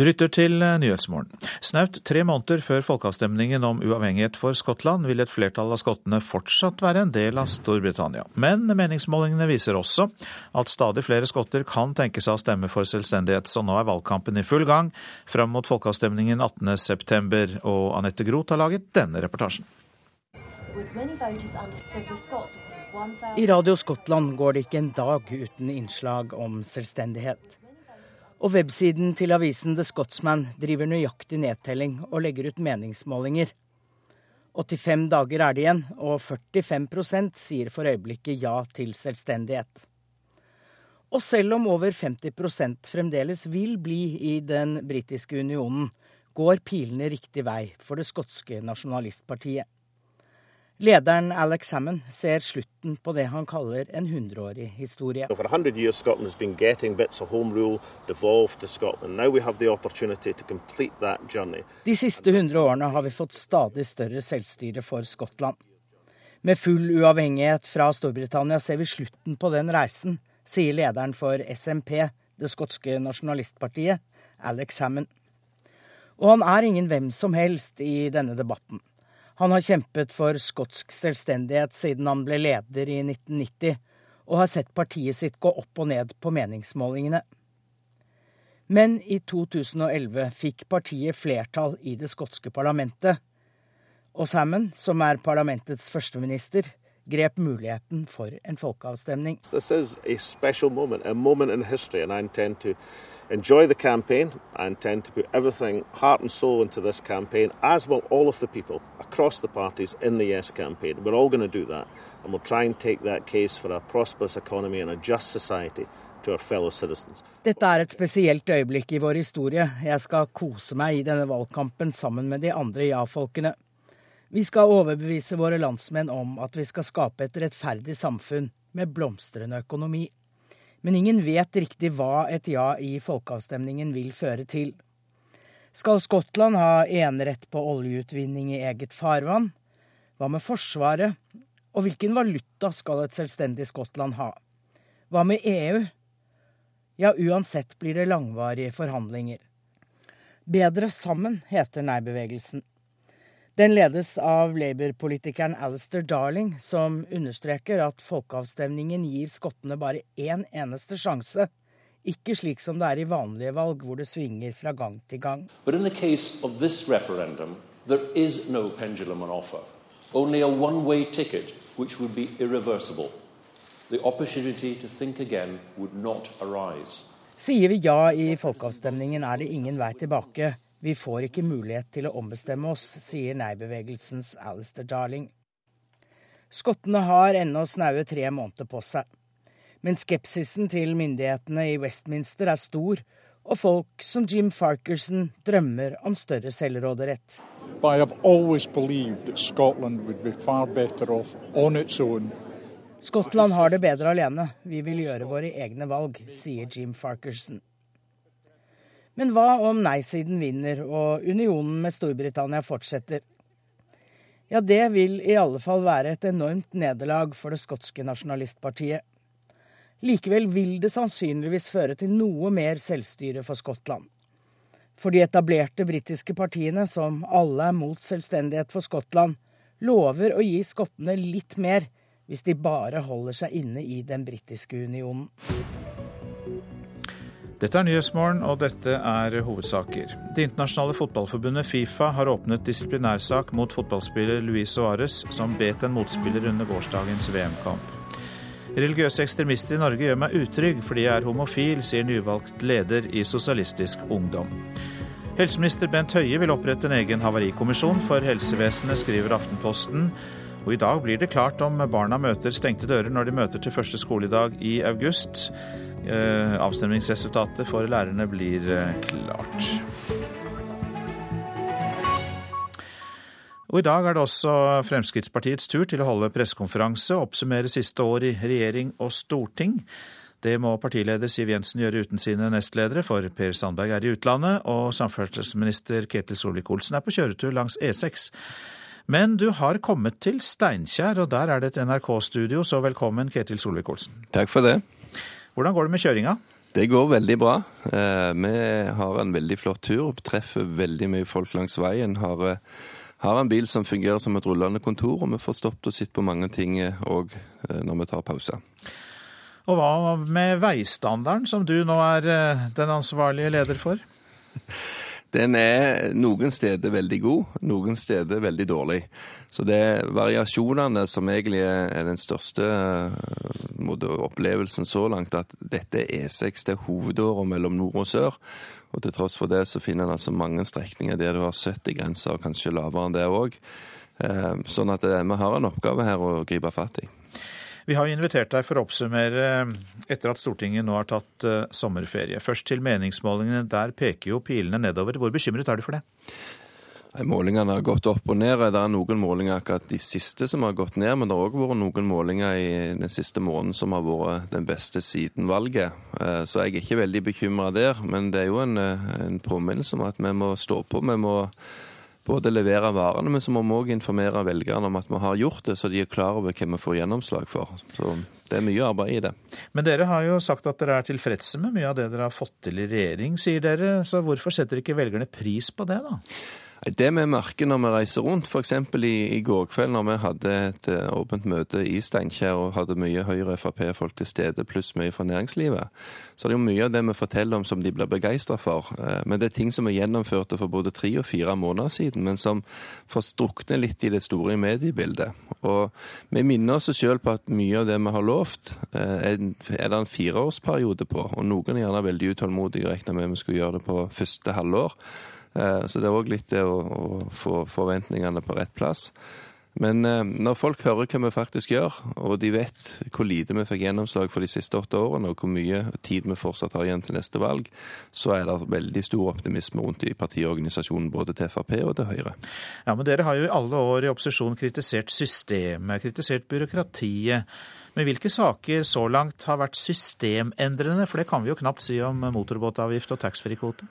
Du lytter til eh, Nyhetsmorgen. Snaut tre måneder før folkeavstemningen om uavhengighet for Skottland vil et flertall av skottene fortsatt være en del av Storbritannia. Men meningsmålingene viser også at stadig flere skotter kan tenke seg å stemme for selvstendighet, så nå er valgkampen i full gang fram mot folkeavstemningen 18.9. Og Anette Groth har laget denne reportasjen. I Radio Skottland går det ikke en dag uten innslag om selvstendighet. Og websiden til avisen The Scotsman driver nøyaktig nedtelling og legger ut meningsmålinger. 85 dager er det igjen, og 45% sier for øyeblikket ja til selvstendighet. Og selv om over 50% fremdeles vil bli i den britiske unionen, går pilene riktig vei for det skotske nasjonalistpartiet. Lederen Alex Hammond ser slutten på det han kaller en hundreårig historie. De siste hundre årene har vi fått stadig større selvstyre for Skottland. Med full uavhengighet fra Storbritannia ser vi slutten på den reisen, sier lederen for SMP, det skotske nasjonalistpartiet, Alex Hammond. Og han er ingen hvem som helst i denne debatten. Han har kjempet for skotsk selvstendighet siden han ble leder i 1990, og har sett partiet sitt gå opp og ned på meningsmålingene. Men i 2011 fikk partiet flertall i det skotske parlamentet, og Salmon, som er parlamentets førsteminister, grep muligheten for en folkeavstemning. This is a special moment, a moment in history, and I intend to enjoy the campaign. I intend to put everything, heart and soul, into this campaign, as will all of the people across the parties in the Yes campaign. We're all going to do that, and we'll try and take that case for a prosperous economy and a just society. Dette er et spesielt øyeblikk i vår historie. Jeg skal kose meg i denne valgkampen sammen med de andre ja-folkene. Vi skal overbevise våre landsmenn om at vi skal skape et rettferdig samfunn med blomstrende økonomi. Men ingen vet riktig hva et ja i folkeavstemningen vil føre til. Skal Skottland ha enerett på oljeutvinning i eget farvann? Hva med Forsvaret? Og hvilken valuta skal et selvstendig Skottland ha? Hva med EU? Ja, uansett blir det langvarige forhandlinger. Bedre sammen, heter nei-bevegelsen. Den ledes av Labour-politikeren Alistair Darling, som understreker at folkeavstemningen gir skottene bare én eneste sjanse. Ikke slik som det er i vanlige valg, hvor det svinger fra gang til gang. But in the case of this referendum, there is no on offer. Only a one-way ticket, which would be irreversible. The opportunity to think again would not arise. Sier vi ja i folkeavstemningen, er det ingen vei tilbake. Vi får ikke mulighet til å ombestemme oss, sier nei-bevegelsens Alistair Darling. Skottene har ennå snaue tre måneder på seg. Men skepsisen til myndighetene i Westminster er stor, og folk som Jim Farkerson drømmer om større selvråderett. Skottland har det bedre alene. Vi vil gjøre våre egne valg, sier Jim Farkerson. Men hva om nei-siden vinner og unionen med Storbritannia fortsetter? Ja, det vil i alle fall være et enormt nederlag for det skotske nasjonalistpartiet. Likevel vil det sannsynligvis føre til noe mer selvstyre for Skottland. For de etablerte britiske partiene, som alle er mot selvstendighet for Skottland, lover å gi skottene litt mer hvis de bare holder seg inne i den britiske unionen. Dette er Nyhetsmorgen, og dette er hovedsaker. Det internasjonale fotballforbundet Fifa har åpnet disiplinærsak mot fotballspiller Luis Suárez, som bet en motspiller under gårsdagens VM-kamp. Religiøse ekstremister i Norge gjør meg utrygg fordi jeg er homofil, sier nyvalgt leder i Sosialistisk Ungdom. Helseminister Bent Høie vil opprette en egen havarikommisjon for helsevesenet, skriver Aftenposten. Og i dag blir det klart om barna møter stengte dører når de møter til første skoledag i august. Eh, avstemningsresultatet for lærerne blir eh, klart. Og I dag er det også Fremskrittspartiets tur til å holde pressekonferanse og oppsummere siste år i regjering og storting. Det må partileder Siv Jensen gjøre uten sine nestledere, for Per Sandberg er i utlandet, og samferdselsminister Ketil Solvik-Olsen er på kjøretur langs E6. Men du har kommet til Steinkjer, og der er det et NRK-studio, så velkommen Ketil Solvik-Olsen. Takk for det. Hvordan går det med kjøringa? Det går veldig bra. Eh, vi har en veldig flott tur, treffer veldig mye folk langs veien. Har, eh, har en bil som fungerer som et rullende kontor, og vi får stoppet og sett på mange ting òg eh, når vi tar pause. Og hva med veistandarden, som du nå er den ansvarlige leder for? Den er noen steder veldig god, noen steder veldig dårlig. Så det er variasjonene som egentlig er den største eh, måte, opplevelsen så langt. At dette er E6 til hovedåra mellom nord og sør. Og til tross for det så finner en altså mange strekninger der du har 70 grenser, og kanskje lavere enn det òg. Eh, sånn at eh, vi har en oppgave her å gripe fatt i. Vi har invitert deg for å oppsummere etter at Stortinget nå har tatt uh, sommerferie. Først til meningsmålingene. Der peker jo pilene nedover. Hvor bekymret er du for det? Målingene har gått opp og ned. Det er noen målinger akkurat de siste som har gått ned, men det har òg vært noen målinger i den siste måneden som har vært den beste siden valget. Eh, så jeg er ikke veldig bekymra der. Men det er jo en, eh, en påminnelse om at vi må stå på. Vi må både levere varene, men så må vi òg informere velgerne om at vi har gjort det, så de er klar over hva vi får gjennomslag for. Så det er mye arbeid i det. Men dere har jo sagt at dere er tilfredse med mye av det dere har fått til i regjering, sier dere. Så hvorfor setter ikke velgerne pris på det, da? Det vi merker når vi reiser rundt, f.eks. I, i går kveld når vi hadde et eh, åpent møte i Steinkjer og hadde mye Høyre-Frp-folk til stede, pluss mye fra næringslivet, så det er jo mye av det vi forteller om som de blir begeistra for. Eh, men det er ting som vi gjennomførte for både tre og fire måneder siden, men som får strukne litt i det store mediebildet. Og vi minner oss sjøl på at mye av det vi har lovt, eh, er det en fireårsperiode på. Og noen er gjerne veldig utålmodige og regner med vi skulle gjøre det på første halvår. Eh, så det er òg litt det å, å, få forventningene på rett plass. Men eh, når folk hører hva vi faktisk gjør, og de vet hvor lite vi fikk gjennomslag for de siste åtte årene, og hvor mye tid vi fortsatt har igjen til neste valg, så er det veldig stor optimisme rundt i partiorganisasjonen både til Frp og til Høyre. Ja, Men dere har jo i alle år i opposisjon kritisert systemet, kritisert byråkratiet. Men hvilke saker så langt har vært systemendrende? For det kan vi jo knapt si om motorbåtavgift og taxfree-kvote.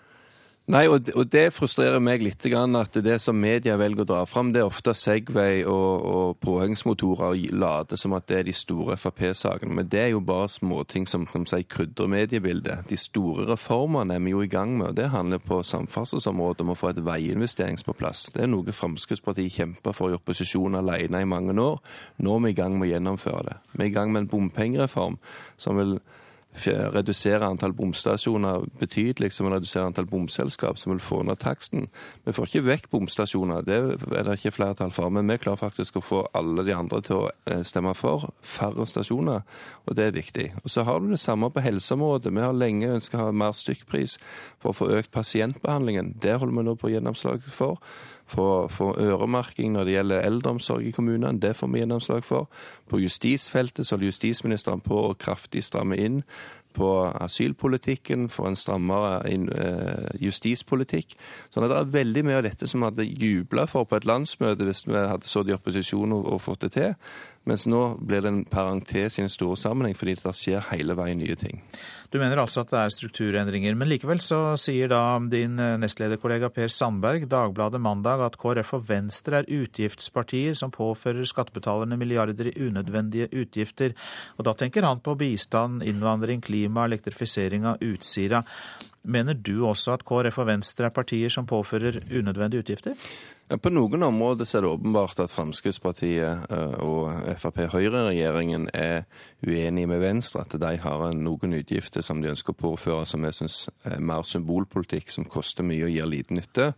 Nei, og det, og det frustrerer meg litt at det som media velger å dra fram, det er ofte Segway og, og påhengsmotorer og lade som at det er de store Frp-sakene. Men det er jo bare småting som, som si, krydrer mediebildet. De store reformene er vi jo i gang med, og det handler på samferdselsområdet om å få et veiinvesterings på plass. Det er noe Fremskrittspartiet kjemper for i opposisjon alene i mange år. Nå er vi i gang med å gjennomføre det. Vi er i gang med en bompengereform som vil redusere antall bomstasjoner betydelig, som vil redusere antall bomselskap, som vil få ned taksten. Vi får ikke vekk bomstasjoner, det er det ikke flertall for. Men vi klarer faktisk å få alle de andre til å eh, stemme for færre stasjoner, og det er viktig. Og Så har du det samme på helseområdet. Vi har lenge ønsket å ha mer stykkpris for å få økt pasientbehandlingen. Det holder vi nå på gjennomslag for få øremerking når det gjelder eldreomsorg i kommunene. Det får vi gjennomslag for. På justisfeltet så holder justisministeren på å kraftig stramme inn på asylpolitikken, for en strammere justispolitikk. justispolitikk. Så det er veldig mye av dette som vi hadde jubla for på et landsmøte hvis vi hadde sittet i opposisjon og fått det til. Mens nå blir det en parentes i en stor sammenheng, fordi det skjer hele veien nye ting. Du mener altså at det er strukturendringer, men likevel så sier da din eh, nestlederkollega Per Sandberg Dagbladet mandag at KrF og Venstre er utgiftspartier som påfører skattebetalerne milliarder i unødvendige utgifter. Og da tenker han på bistand, innvandring, klima, elektrifisering av Utsira. Mener du også at KrF og Venstre er partier som påfører unødvendige utgifter? På noen områder er det åpenbart at Fremskrittspartiet eh, og Frp-Høyre-regjeringen er uenige med Venstre. At de har noen utgifter som de ønsker å påføre som jeg syns er mer symbolpolitikk, som koster mye og gir liten nytte.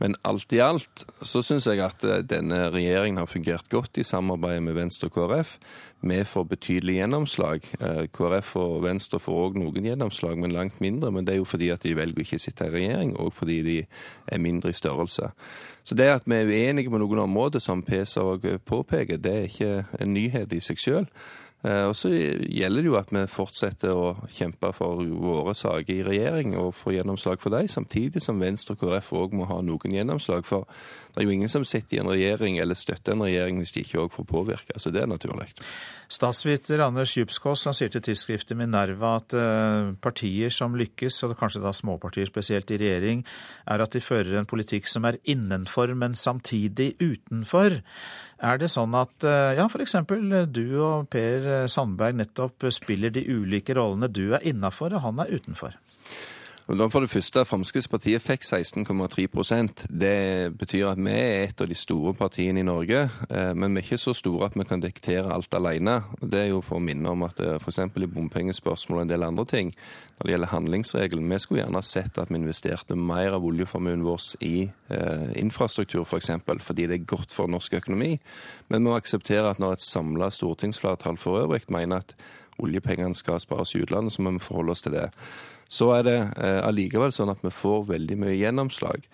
Men alt i alt så syns jeg at eh, denne regjeringen har fungert godt i samarbeidet med Venstre og KrF. Vi får betydelig gjennomslag. Eh, KrF og Venstre får òg noen gjennomslag, men langt mindre. Men det er jo fordi at de velger å ikke sitte i regjering, og fordi de er mindre i størrelse. Så det at vi er uenige på noen områder, som PESA påpeker, det er ikke en nyhet i seg sjøl. Eh, og så gjelder det jo at vi fortsetter å kjempe for våre saker i regjering og få gjennomslag for dem, samtidig som Venstre og KrF òg må ha noen gjennomslag. For det er jo ingen som sitter i en regjering eller støtter en regjering hvis de ikke òg får påvirke. Så det er naturlig. Statsviter Anders Djupskås sier til tidsskriftet Minerva at eh, partier som lykkes, og kanskje da småpartier spesielt i regjering, er at de fører en politikk som er innenfor, men samtidig utenfor. Er det sånn at eh, ja, f.eks. du og Per Sandberg nettopp spiller de ulike rollene? Du er innafor, og han er utenfor. For det første, Fremskrittspartiet fikk 16,3% Det betyr at vi er et av de store partiene i Norge. Eh, men vi er ikke så store at vi kan diktere alt alene. Det er jo for å minne om at eh, f.eks. i bompengespørsmål og en del andre ting, når det gjelder handlingsregelen Vi skulle gjerne sett at vi investerte mer av oljeformuen vår i eh, infrastruktur, f.eks., for eksempel, fordi det er godt for norsk økonomi. Men vi må akseptere at når et samla stortingsflertall for øvrig mener at oljepengene skal spares i utlandet, så må vi forholde oss til det så er det eh, allikevel sånn at vi får veldig mye gjennomslag.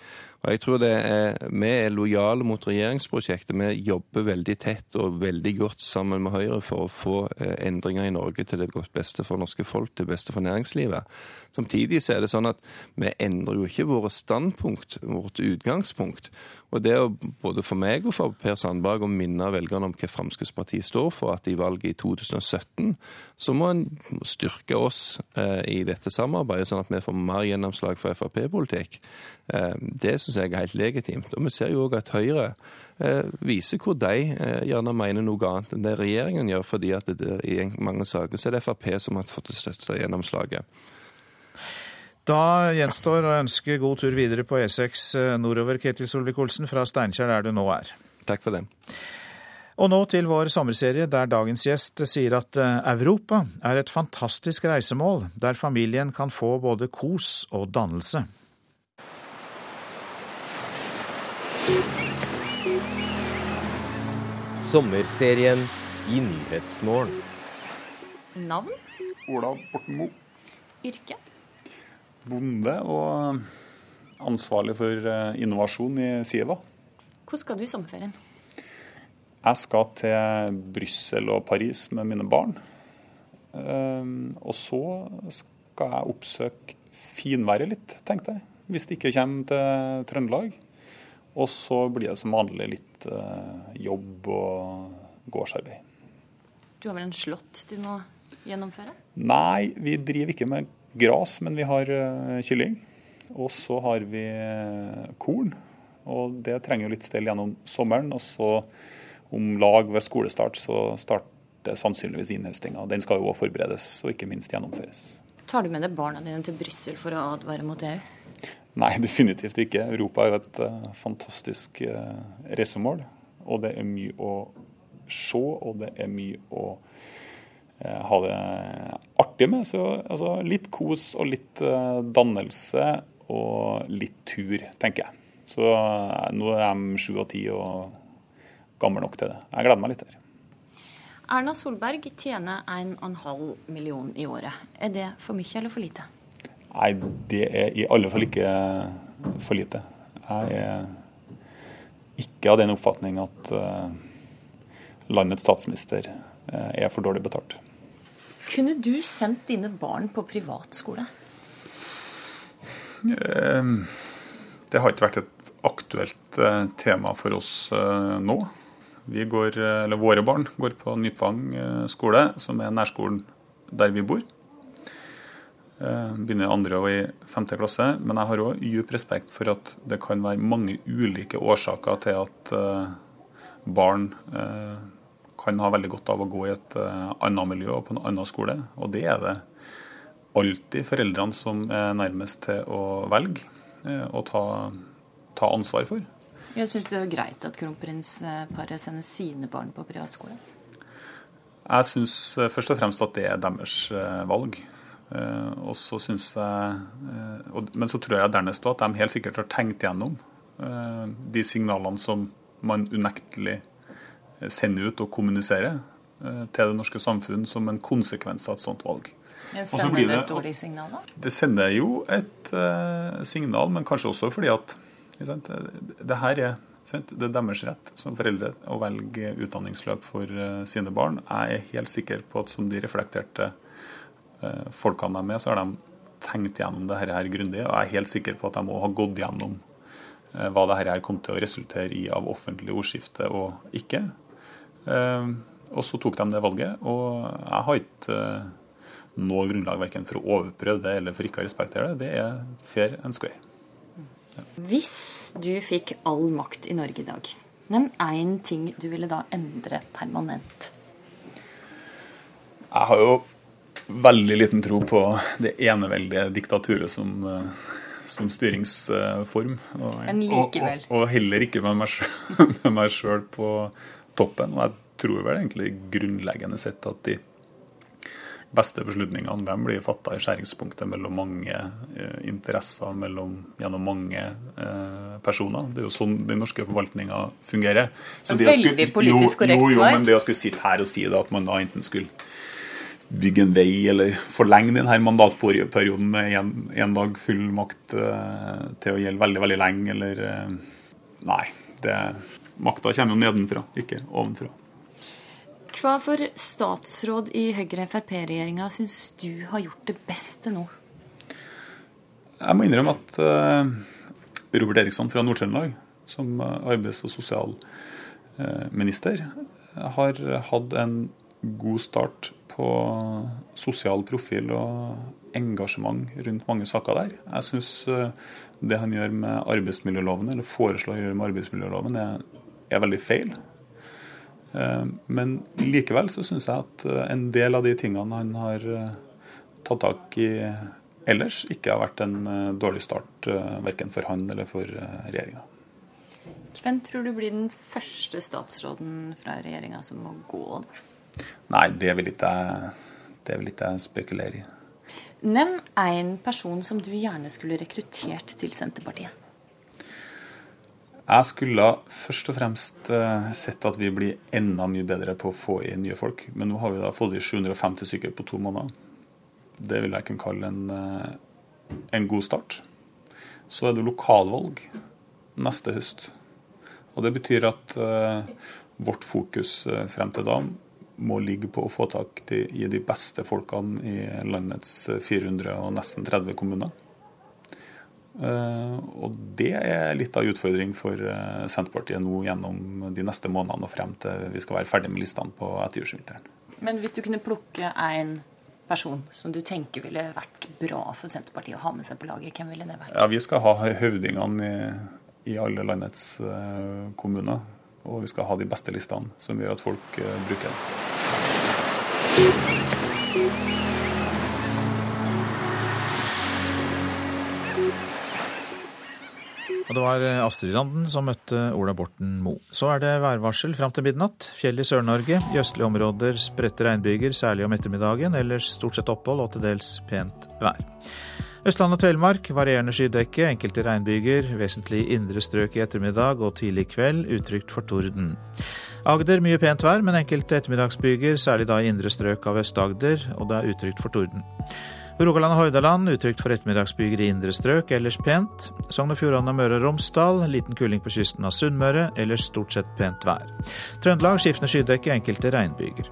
Og jeg tror det er, Vi er lojale mot regjeringsprosjektet. Vi jobber veldig tett og veldig godt sammen med Høyre for å få eh, endringer i Norge til det beste for norske folk, til beste for næringslivet. Samtidig så er det sånn at vi endrer jo ikke våre standpunkt, vårt utgangspunkt. Og det er både for meg og for Per Sandberg å minne velgerne om hva Fremskrittspartiet står for, at i valget i 2017 så må en styrke oss eh, i dette samarbeidet, sånn at vi får mer gjennomslag for Frp-politikk. Eh, det syns jeg er helt legitimt. Og vi ser jo òg at Høyre eh, viser hvor de eh, gjerne mener noe annet enn det regjeringen gjør, fordi at det, i mange saker så er det Frp som har fått det største gjennomslaget. Da gjenstår å ønske god tur videre på E6 eh, nordover, Ketil Solvik-Olsen, fra Steinkjer der du nå er. Takk for det. Og nå til vår sommerserie, der dagens gjest sier at Europa er et fantastisk reisemål, der familien kan få både kos og dannelse. Sommerserien i Nyhetsmorgen. Navn? Ola Borten Moe. Yrke? bonde og ansvarlig for eh, innovasjon i Siva. Hvor skal du i sommerferien? Jeg skal til Brussel og Paris med mine barn. Ehm, og så skal jeg oppsøke finværet litt, tenkte jeg. Hvis det ikke kommer til Trøndelag. Og så blir det som vanlig litt eh, jobb og gårdsarbeid. Du har vel en slått du må gjennomføre? Nei, vi driver ikke med gras, men vi har uh, kylling. Og så har vi eh, korn, og det trenger jo litt stell gjennom sommeren. Og så om lag ved skolestart så starter sannsynligvis innhøstinga. Den skal jo også forberedes og ikke minst gjennomføres. Tar du med deg barna dine til Brussel for å advare mot EU? Nei, [LAUGHS] definitivt ikke. Europa er jo et uh, fantastisk uh, reisemål. Og det er mye å se, og det er mye å uh, ha det artig med. Så altså, litt kos og litt dannelse og litt tur, tenker jeg. Så nå er de sju og ti og gammel nok til det. Jeg gleder meg litt her. Erna Solberg tjener 1,5 million i året. Er det for mye eller for lite? Nei, det er i alle fall ikke for lite. Jeg er ikke av den oppfatning at uh, landets statsminister uh, er for dårlig betalt. Kunne du sendt dine barn på privatskole? Uh, det har ikke vært et aktuelt tema for oss nå. Går, våre barn går på Nypvang skole, som er nærskolen der vi bor. Eh, begynner andre og i femte klasse. Men jeg har òg djup respekt for at det kan være mange ulike årsaker til at eh, barn eh, kan ha veldig godt av å gå i et annet miljø og på en annen skole. Og det er det alltid foreldrene som er nærmest til å velge og ta, ta ansvar for. Jeg syns det er greit at kronprinsparet sender sine barn på privatskole? Jeg syns først og fremst at det er deres valg. Eh, og så synes jeg, eh, Men så tror jeg dernest at de helt sikkert har tenkt gjennom eh, de signalene som man unektelig sender ut og kommuniserer til det norske samfunn som en konsekvens av et sånt valg. Sender det et dårlig signal, da? Det sender jo et uh, signal, men kanskje også fordi at sant, det her er sant, det er deres rett som foreldre å velge utdanningsløp for uh, sine barn. Jeg er helt sikker på at som de reflekterte folkene de er med, så har de tenkt gjennom det her grundig. Og jeg er helt sikker på at de òg har gått gjennom eh, hva det her kom til å resultere i av offentlig ordskifte og ikke. Eh, og så tok de det valget. Og jeg har ikke noe grunnlag verken for å overprøve det eller for ikke å respektere det. Det er fair and square. Ja. Hvis du fikk all makt i Norge i dag, nevn én ting du ville da endre permanent. Jeg har jo veldig liten tro på det eneveldige diktaturet som, eh, som styringsform. Og, likevel. Og, og, heller ikke [LAUGHS] med meg sjøl på toppen. Og jeg tror vel egentlig grunnleggende sett at de beste beslutningene de blir fatta i skjæringspunktet mellom mange eh, interesser, mellom, gjennom mange eh, personer. Det er jo sånn den norske forvaltninga fungerer. Så Veldig skulle, politisk korrekt svar. Jo, jo, men det å skulle sitte her og si det, at man da enten skulle bygge en vei eller forlenge denne mandatperioden med én dag full makt eh, til å gjelde veldig veldig lenge, eller eh, Nei. Det, makta kommer jo nedenfra, ikke ovenfra. Hva for statsråd i Høyre-Frp-regjeringa syns du har gjort det beste nå? Jeg må innrømme at uh, Robert Eriksson fra Nord-Trøndelag, som arbeids- og sosialminister, har hatt en god start på sosial profil og engasjement rundt mange saker der. Jeg syns eh, det han gjør med arbeidsmiljøloven, eller foreslår å gjøre med arbeidsmiljøloven, er, er veldig feil. Eh, men likevel så syns jeg at eh, en del av de tingene han har tatt tak i ellers, ikke har vært en dårlig start verken for han eller for regjeringa. Hvem tror du blir den første statsråden fra regjeringa som må gå? Nei, det vil ikke jeg, det vil ikke jeg spekulere i. Nevn én person som du gjerne skulle rekruttert til Senterpartiet. Jeg skulle først og fremst uh, sett at vi blir enda mye bedre på å få inn nye folk. Men nå har vi da fått i 750 stykker på to måneder. Det vil jeg kunne kalle en, uh, en god start. Så er det lokalvalg neste høst. Og det betyr at uh, vårt fokus frem til da må ligge på å få tak i de beste folkene i landets 400 og nesten 30 kommuner. Eh, og det er litt av utfordring for eh, Senterpartiet nå gjennom de neste månedene og frem til vi skal være ferdig med listene på etterjulsvinteren. Men hvis du kunne plukke én person som du tenker ville vært bra for Senterpartiet å ha med seg på laget? Hvem ville det vært? Ja, Vi skal ha høvdingene i, i alle landets uh, kommuner. Og vi skal ha de beste listene, som gjør at folk uh, bruker det. Og det var eh, Astrid Randen som møtte Ola Borten Moe. Så er det værvarsel fram til midnatt. Fjell i Sør-Norge. I østlige områder spredte regnbyger, særlig om ettermiddagen. Ellers stort sett opphold og til dels pent vær. Østland og Telemark varierende skydekke, enkelte regnbyger. Vesentlig indre strøk i ettermiddag og tidlig kveld, utrygt for torden. Agder mye pent vær, men enkelte ettermiddagsbyger, særlig da i indre strøk av Øst-Agder, og det er utrygt for torden. Rogaland og Hordaland utrygt for ettermiddagsbyger i indre strøk, ellers pent. Sogn og Fjordane og Møre og Romsdal liten kuling på kysten av Sunnmøre, ellers stort sett pent vær. Trøndelag skiftende skydekke, enkelte regnbyger.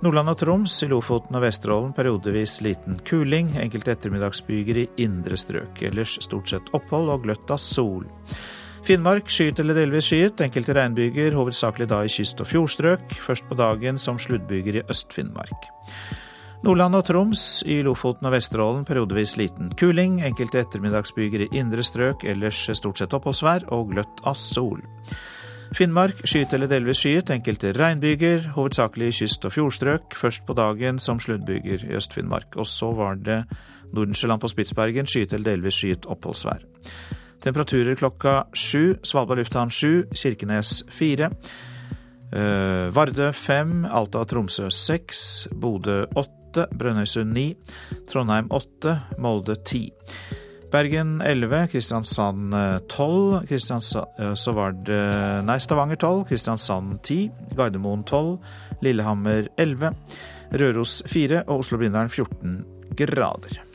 Nordland og Troms, i Lofoten og Vesterålen periodevis liten kuling, enkelte ettermiddagsbyger i indre strøk, ellers stort sett opphold og gløtt av sol. Finnmark skyet eller delvis skyet, enkelte regnbyger, hovedsakelig da i kyst- og fjordstrøk, først på dagen som sluddbyger i Øst-Finnmark. Nordland og Troms, i Lofoten og Vesterålen periodevis liten kuling. Enkelte ettermiddagsbyger i indre strøk, ellers stort sett oppholdsvær og gløtt av sol. Finnmark skyet eller delvis skyet, enkelte regnbyger, hovedsakelig i kyst- og fjordstrøk. Først på dagen som sluddbyger i Øst-Finnmark. Og så var det Nordensjøland på Spitsbergen, skyet eller delvis skyet oppholdsvær. Temperaturer klokka sju. Svalbard lufthavn sju, Kirkenes fire. Uh, Vardø fem, Alta og Tromsø seks, Bodø åtte åtte, Brønnøysund ni, Trondheim åtte, Molde ti. Bergen 11, Kristiansand 12, Kristiansand, så var det Nei, Stavanger 12, Kristiansand 10, Gardermoen 12, Lillehammer 11, Røros 4 og Oslo-Blindern 14 grader.